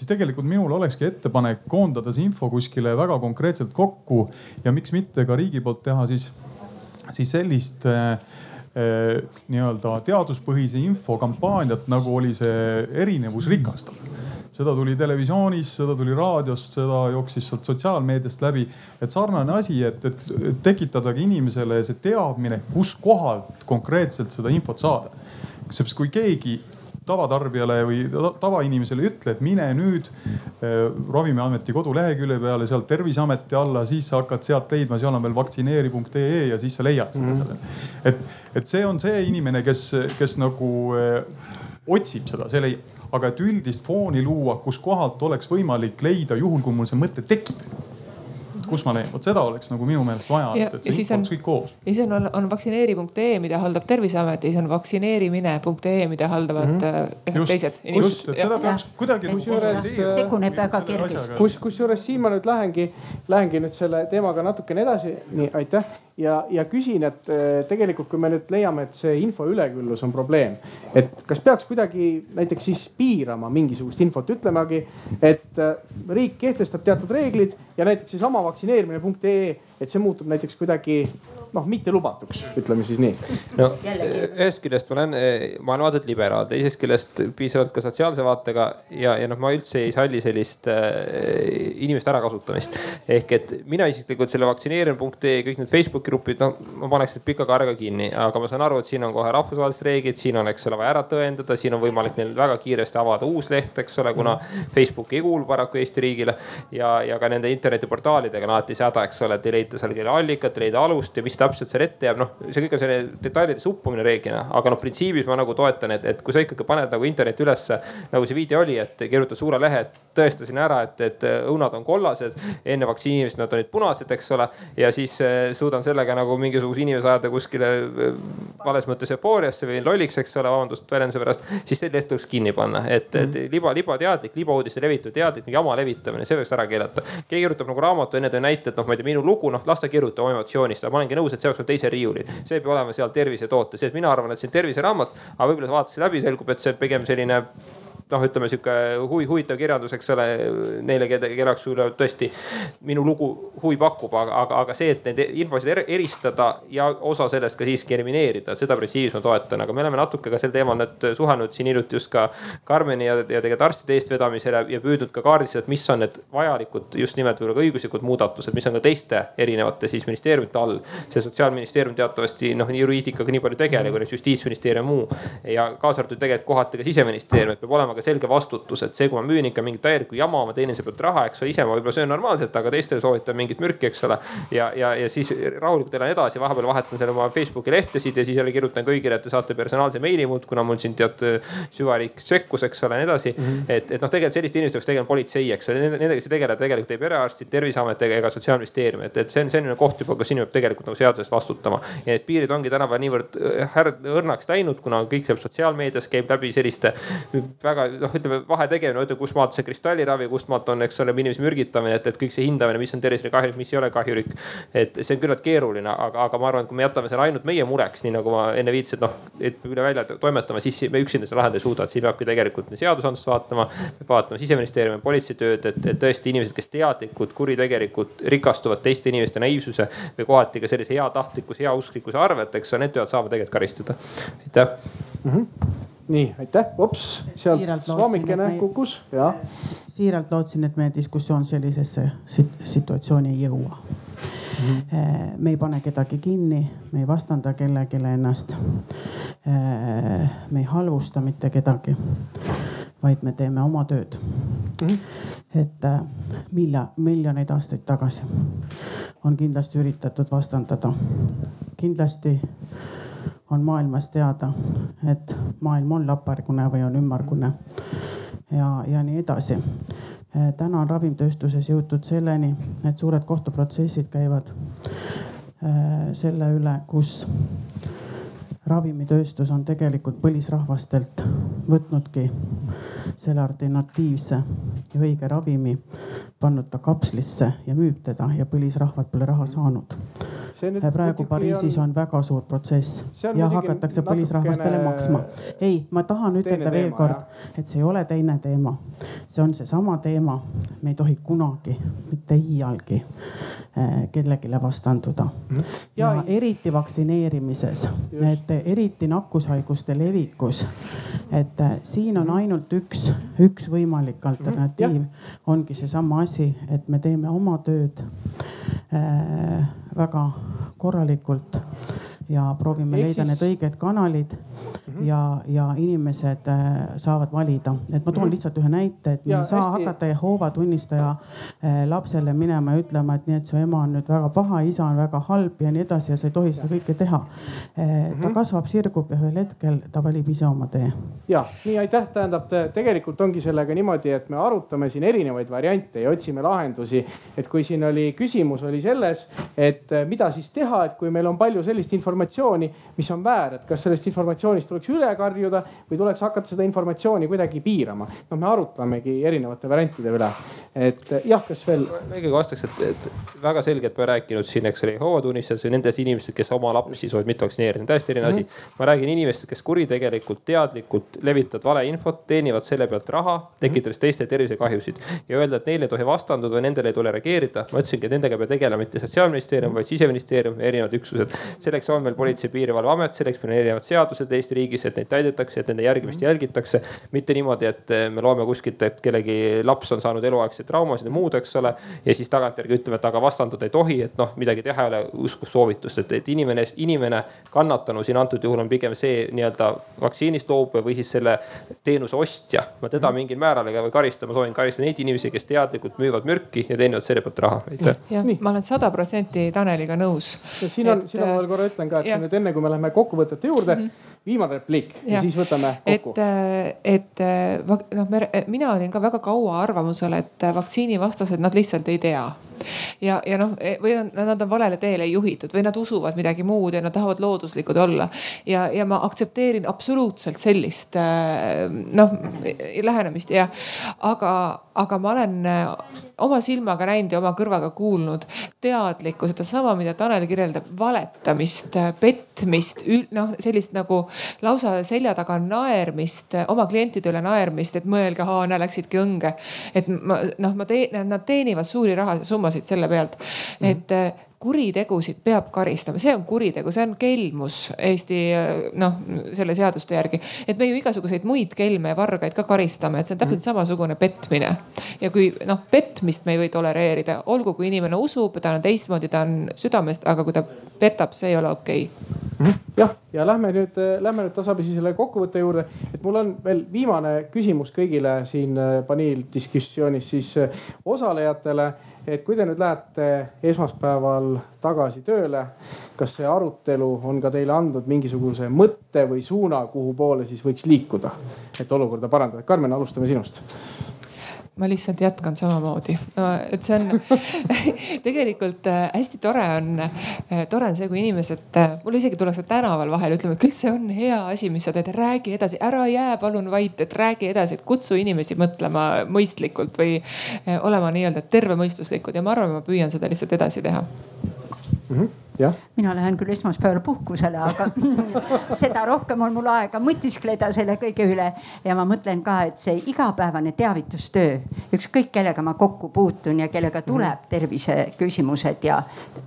siis tegelikult minul olekski ettepanek koondada see info kuskile väga konkreetselt kokku ja miks mitte ka riigi poolt teha siis, siis sellist äh, äh, nii-öelda teaduspõhise info kampaaniat, nagu oli see erinevus rikastab seda tuli televisioonis, seda tuli raadiost, seda jooksis sealt sotsiaalmeediast läbi. et sarnane asi, et, et tekitadagi inimesele see teadmine, kuskohalt konkreetselt seda infot saada. seepärast kui keegi tavatarbijale või tavainimesele ei ütle, et mine nüüd äh, Ravimiameti kodulehekülje peale, sealt Terviseameti alla, siis sa hakkad sealt leidma, seal on veel vaktsineeri.ee ja siis sa leiad seda mm. -hmm. et, et see on see inimene, kes, kes nagu äh, otsib seda, see leiab aga et üldist fooni luua, kuskohalt oleks võimalik leida, juhul kui mul see mõte tekib kus ma leian, vot seda oleks nagu minu meelest vaja, et, et see info oleks kõik koos. ja siis on, on vaktsineeri.ee, mida haldab Terviseamet ja siis on vaktsineerimine.ee, mida haldavad mm -hmm. just, teised inimesed. just, et seda peaks kuidagi. seguneb väga kergesti. kus, kusjuures siin ma nüüd lähengi, lähengi nüüd selle teemaga natukene edasi. nii, aitäh ja, ja küsin, et äh, tegelikult, kui me nüüd leiame, et see info üleküllus on probleem, et kas peaks kuidagi näiteks siis piirama mingisugust infot, ütlemegi, et äh, riik kehtestab teatud reeglid ja näiteks seesama vaktsineerimine.ee, et see muutub näiteks kuidagi noh, mitte lubatuks, ütleme siis nii. no ühest küljest ma olen maailmavaadet liberaal, teisest küljest piisavalt ka sotsiaalse vaatega ja, ja noh, ma üldse ei salli sellist äh, inimeste ärakasutamist. ehk et mina isiklikult selle vaktsineerimine.ee kõik need Facebooki grupid, noh ma paneks need pika kaarega kinni, aga ma saan aru, et siin on kohe rahvusvahelised reeglid, siin on, eks ole, vaja ära tõendada, siin on võimalik neil väga kiiresti avada uus leht, eks ole, kuna Facebook ei kuulu paraku Eesti riigile ja, ja ka nende internetiportaalidega on alati see häda, eks ole, et ei leita seal kelle allikat, ei leida alust ja mis täpselt seal ette jääb, noh, see kõik on selline detailide suppumine reeglina, aga noh, printsiibis ma nagu toetan, et, et kui sa ikkagi paned nagu internetti ülesse, nagu see video oli, et kirjutad suure lehe, et tõestasin ära, et, et õunad on kollased, enne vaktsineerimist nad olid punased, eks ole. ja siis eh, suudan sellega nagu mingisuguse inimese ajada kuskile eh, vales mõttes eufooriasse või lolliks, eks ole, vabandust väljenduse pärast, siis see leht tuleks kinni panna, et, et mhm. liba, libateadlik, libauudiste levitamine, teadlik jama levitamine, see võiks ära keelata. keegi kirjutab nagu raamatu, enne tõi näite, et noh, ma ei tea, minu lugu, noh las ta kirjutab oma emotsioonist, aga ma olengi nõus, et see peaks olema teisel riiulil. see ei pea olema seal tervisetoote, see, et mina arvan, et see on terviseraamat, aga võib-olla vaatasin läbi, selgub, et see pigem selline noh, ütleme sihuke huvi, huvitav kirjandus, eks ole, neile, kelle jaoks tõesti minu lugu huvi pakub, aga, aga, aga see, et neid infosid eristada ja osa sellest ka siiski elimineerida, seda printsiibis ma toetan, aga me oleme natuke ka sel teemal nüüd suhelnud siin hiljuti just ka Karmeni ja, ja tegelikult arstide eestvedamisel ja, ja püüdnud ka kaardistada, mis on need vajalikud just nimelt võib-olla ka õiguslikud muudatused, mis on ka teiste erinevate siis ministeeriumite all. see sotsiaalministeerium teatavasti noh, juriidikaga nii palju tegeleb, justiitsministeerium muu ja kaasa arvatud tegelikult kohati ka siseministeerium, et peab olema ka ka selge vastutus, et see, kui ma müün ikka mingit täielikku jama, ma teenin selle pealt raha, eks ole, ise ma võib-olla söön normaalselt, aga teistele soovitan mingit mürki, eks ole. ja, ja, ja siis rahulikult elan edasi, vahepeal vahetan seal oma Facebooki lehtesid ja siis jälle kirjutan kõigile, et te saate personaalse meili mult, kuna mul siin tead süvariik sekkus, eks ole, ja nii edasi mm. -hmm. et, et noh, tegelikult selliste inimestega tegeleb politsei, eks ole, nendega ei tegele tegelikult ei perearstid, terviseamet ega sotsiaalministeerium, et, et see on selline koht juba, kus inimene peab tegelikult nagu seadusest vastutama. ja need piirid ongi tänapäeval niivõrd õrnaks läinud, kuna kõik see sotsiaalmeedias käib läbi selliste väga noh, ütleme vahe tegemine, ütleme kust maalt see kristalliravi, kust maalt on, eks ole, inimese mürgitamine, et, et kõik see hindamine, mis on tervisele kahjulik, mis ei ole kahjulik. et see on küllalt keeruline, aga, aga ma arvan, et kui me jätame selle ainult meie mureks, nii nagu ma enne viitasin, et noh, et üle välja toimetama, siis me üksinda seda lahendada ei suuda, et siin peabki tegelikult seadusandlust vaatama. vaatama siseministeeriumi, politsei tööd, et, et tõesti inimesed, kes teadlikult, kuritegelikult rikastuvad teiste inimeste naiivsuse või kohati ka sellise heatahtlikkuse, heausklikkuse arvelt, eks ole, need peavad saama tegelikult karistada. aitäh mm. -hmm nii, aitäh, vops, sealt slaamikene kukkus, jah. siiralt lootsin, et meie diskussioon sellisesse situatsiooni ei jõua Mm -hmm. me ei pane kedagi kinni, me ei vastanda kellelegi ennast. me ei halvusta mitte kedagi, vaid me teeme oma tööd mm. -hmm. et äh, milja, miljoneid aastaid tagasi on kindlasti üritatud vastandada. kindlasti on maailmas teada, et maailm on lapargune või on ümmargune ja, ja nii edasi. täna on ravimtööstuses jõutud selleni, et suured kohtuprotsessid käivad äh, selle üle, kus ravimitööstus on tegelikult põlisrahvastelt võtnudki selle alternatiivse ja õige ravimi, pannud ta kapslisse ja müüb teda ja põlisrahvad pole raha saanud praegu Pariisis on... on väga suur protsess. Ja hakatakse põlisrahvastele maksma. ei, ma tahan ütelda veel kord, et see ei ole teine teema. see on seesama teema, me ei tohi kunagi, mitte iialgi eh, kellelegi vastanduda. Mhm. ja, ja eriti vaktsineerimises, et eriti nakkushaiguste levikus, et eh, siin on ainult üks, üks võimalik alternatiiv, ongi seesama asi, et me teeme oma tööd väga korralikult ja proovime Ehk leida siis... need õiged kanalid mm -hmm. ja, ja inimesed äh, saavad valida. et ma toon mm -hmm. lihtsalt ühe näite, et me ei saa hästi... hakata Jehoova tunnistaja äh, lapsele minema ja ütlema, et nii, et su ema on nüüd väga paha, isa on väga halb ja nii edasi ja sa ei tohi seda kõike teha. Mm -hmm. ta mhm. kasvab, sirgub ja ühel hetkel ta valib ise oma tee. ja nii aitäh, tähendab tegelikult ongi sellega niimoodi, et me arutame siin erinevaid variante ja otsime lahendusi. et kui siin oli küsimus oli selles, et mida siis teha, et kui meil on palju sellist informatsiooni informatsiooni, mis on väär, et kas sellest informatsioonist tuleks üle karjuda või tuleks hakata seda informatsiooni kuidagi piirama. noh, me arutamegi erinevate variantide üle. et jah, kas veel? ma ikkagi vastaks, et, et väga selgelt me rääkinud siin, eks ole, Jehoova tunnistajad või nendest inimestest, kes oma lapsi soovivad mitte vaktsineerida, on täiesti erinev mm -hmm. asi. ma räägin inimestest, kes kuritegelikult, teadlikult levitavad valeinfot, teenivad selle pealt raha, tekitades teiste tervisekahjusid ja öelda, et neile ei tohi vastanduda või nendele ei tule reageerida. ma ütlesingi, et nendega peab tegelema mitte sotsiaalministeerium, vaid siseministeerium ja erinevad üksused. selleks on meil meil Politsei- ja Piirivalveamet, selleks meil on erinevad seadused Eesti riigis, et neid täidetakse, et nende järgimist jälgitakse. mitte niimoodi, et eh, me loeme kuskilt, et kellegi laps on saanud eluaegseid traumasid ja muud, eks ole. ja siis tagantjärgi ütleme, et aga vastanduda ei tohi, et noh, midagi teha ei ole, usku soovitust, et, et inimene, inimene kannatanu siin antud juhul on pigem see nii-öelda vaktsiinist loobuja või siis selle teenuse ostja. ma teda mhm. mingil määral ei või karista, ma soovin karistada neid inimesi, kes teadlikult müüvad mürki ja teenivad selle pealt raha. jah, ma olen sada protsenti Taneliga nõus. siin on, siin ma veel korra ütlen ka, et ja. nüüd enne kui me läheme kokkuvõtete juurde mm, -hmm. viimane repliik ja. ja siis võtame kokku. et, äh, et äh, noh, mina olin ka väga kaua arvamusel, et vaktsiinivastased, nad lihtsalt ei tea ja, ja noh, e, või nad on valele teele juhitud või nad usuvad midagi muud ja nad tahavad looduslikud olla. ja, ja ma aktsepteerin absoluutselt sellist äh, noh lähenemist ja, aga, aga ma olen äh, oma silmaga näinud ja oma kõrvaga kuulnud teadlikku sedasama, mida Tanel kirjeldab, valetamist, petmist, noh sellist nagu lausa selja taga naermist, oma klientide üle naermist, et mõelge, näe läksidki õnge. et ma noh, ma teen, nad teenivad suuri rahasid summasid selle pealt mm, -hmm. et äh, kuritegusid peab karistama, see on kuritegu, see on kelmus Eesti noh, selle seaduste järgi. et me ju igasuguseid muid kelme ja vargaid ka karistame, et see on täpselt mhm. samasugune petmine. ja kui noh, petmist me ei või tolereerida, olgu, kui inimene usub, ta on teistmoodi, ta on südamest, aga kui ta petab, see ei ole okei okay Mhm. jah, ja lähme nüüd, lähme nüüd tasapisi selle kokkuvõtte juurde, et mul on veel viimane küsimus kõigile siin paneeldiskussioonis siis osalejatele. Et kui te nüüd lähete esmaspäeval tagasi tööle, kas see arutelu on ka teile andnud mingisuguse mõtte või suuna, kuhu poole siis võiks liikuda, et olukorda parandada? Karmen, alustame sinust ma lihtsalt jätkan samamoodi, et see on *laughs* tegelikult äh, hästi tore on, äh, tore on see, kui inimesed, äh, mulle isegi tullakse tänaval vahel, ütleme, küll see on hea asi, mis sa teed, räägi edasi, ära jää palun vait, et räägi edasi, et kutsu inimesi mõtlema mõistlikult või olema nii-öelda tervemõistuslikud. Ja ma arvan, ma püüan seda lihtsalt edasi teha. Mm. -hmm mina lähen küll esmaspäeval puhkusele, aga *laughs* seda rohkem on mul aega mõtiskleda selle kõige üle. ja ma mõtlen ka, et see igapäevane teavitustöö, ükskõik kellega ma kokku puutun ja kellega tuleb mhm. terviseküsimused ja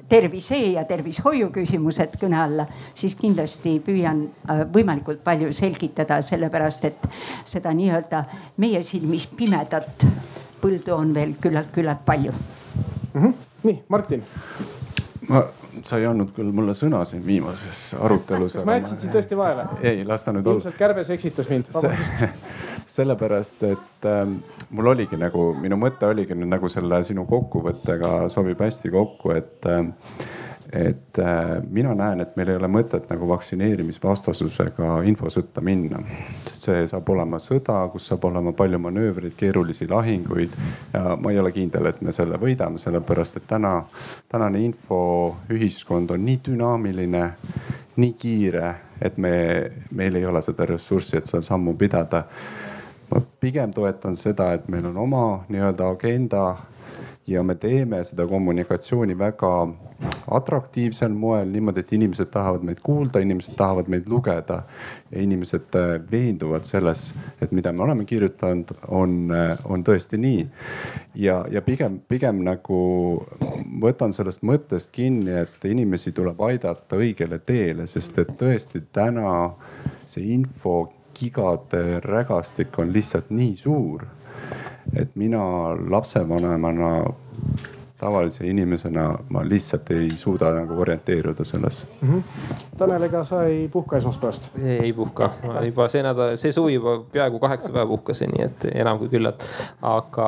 tervise ja tervishoiu küsimused kõne alla, siis kindlasti püüan äh, võimalikult palju selgitada, sellepärast et seda nii-öelda meie silmis pimedat põldu on veel küllalt-küllalt palju mm. -hmm. nii, Martin. ma sa ei andnud küll mulle sõna siin viimases arutelus. kas ma jätsin sind tõesti vahele? ei, las ta nüüd olla. ilmselt kärbes eksitas mind, vabandust sellepärast, et äh, mul oligi nagu, minu mõte oligi nüüd nagu selle sinu kokkuvõttega sobib hästi kokku, et äh, et äh, mina näen, et meil ei ole mõtet nagu vaktsineerimisvastasusega infosõtta minna. sest see saab olema sõda, kus saab olema palju manöövreid, keerulisi lahinguid ja ma ei ole kindel, et me selle võidame, sellepärast et täna, tänane infoühiskond on nii dünaamiline, nii kiire, et me, meil ei ole seda ressurssi, et seda sammu pidada. ma pigem toetan seda, et meil on oma nii-öelda agenda ja me teeme seda kommunikatsiooni väga atraktiivsel moel, niimoodi, et inimesed tahavad meid kuulda, inimesed tahavad meid lugeda. inimesed äh, veenduvad selles, et mida me oleme kirjutanud, on, äh, on tõesti nii. ja, ja pigem, pigem nagu võtan sellest mõttest kinni, et inimesi tuleb aidata õigele teele, sest et tõesti täna see info gigade rägastik on lihtsalt nii suur et mina lapsevanemana tavalise inimesena ma lihtsalt ei suuda nagu orienteeruda selles mm. -hmm. Tanel, ega sa ei puhka esmaspäevast? ei puhka, ma juba see nädal, see suvi juba peaaegu kaheksa päeva puhkasin, nii et enam kui küllalt. aga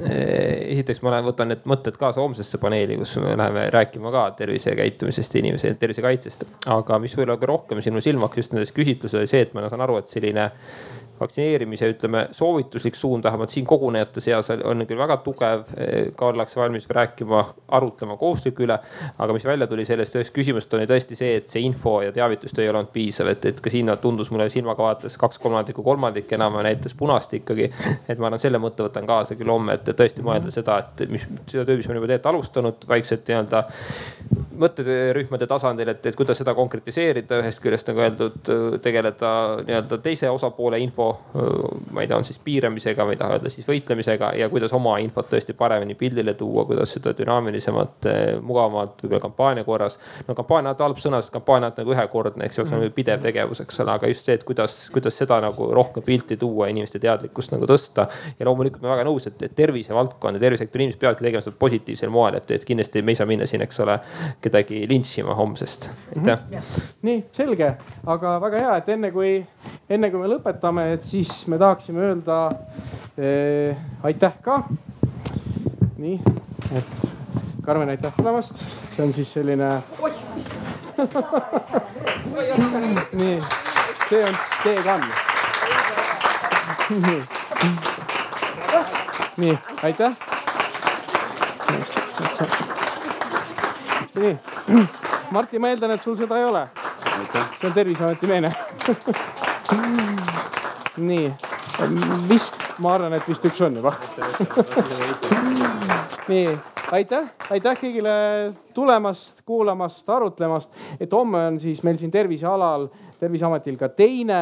eh, esiteks ma võtan need mõtted kaasa homsesse paneeli, kus me läheme rääkima ka tervisekäitumisest ja inimese tervisekaitsest. aga mis võib-olla ka rohkem sinu silma hakkas just nendes küsitlustes oli see, et ma saan aru, et selline vaktsineerimise, ütleme soovituslik suund vähemalt siin kogunejate seas on küll väga tugev. ka ollakse valmis rääkima, arutlema kohustusliku üle. aga mis välja tuli sellest ühest küsimusest oli tõesti see, et see info ja teavitustöö ei olnud piisav, et, et ka siin tundus mulle silmaga vaadates kaks kolmandikku, kolmandik enam näitas punast ikkagi. et ma arvan, selle mõtte võtan kaasa küll homme, et tõesti mõelda seda, et mis seda töö, mis me juba tegelikult alustanud vaikselt nii-öelda mõtterühmade tasandil, et, et kuidas seda konkretiseerida, ühest küljest nagu öeldud, tegeleda nii-öelda teise osapoole info, ma ei tea, on siis piiramisega, ma ei taha öelda siis võitlemisega ja kuidas oma infot tõesti paremini pildile tuua, kuidas seda dünaamilisemalt, mugavamalt, võib-olla kampaania korras. no kampaania on halb sõna, sest kampaania on nagu ühekordne, eks see peaks olema pidev tegevus, eks ole, aga just see, et kuidas, kuidas seda nagu rohkem pilti tuua, inimeste teadlikkust nagu tõsta. ja loomulikult ma väga nõus, et, et tervisevaldkond ja tervisesektori inimesed peavadki tegema seda positiivsel moel, et, et kindlasti me ei saa minna siin, eks ole kedagi lintšima homsest, aitäh mm. -hmm. nii selge, aga väga hea, et enne kui, enne kui me lõpetame, et siis me tahaksime öelda eh, aitäh ka. nii, et Karmen, aitäh tulemast, see on siis selline. *laughs* nii, see on teekann. nii, *laughs* nii, aitäh nii, Martti, ma eeldan, et sul seda ei ole. see on Terviseameti meene *laughs* nii, vist, ma arvan, et vist üks on juba nii, aitäh, aitäh kõigile tulemast, kuulamast, arutlemast. et homme on siis meil siin tervisealal terviseametil ka teine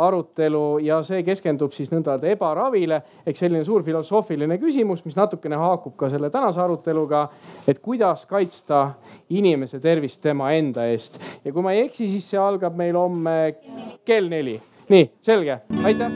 arutelu ja see keskendub siis nõnda-öelda ebaravile. ehk selline suur filosoofiline küsimus, mis natukene haakub ka selle tänase aruteluga. et kuidas kaitsta inimese tervist tema enda eest ja kui ma ei eksi, siis see algab meil homme kell neli. Nii, selge, aitäh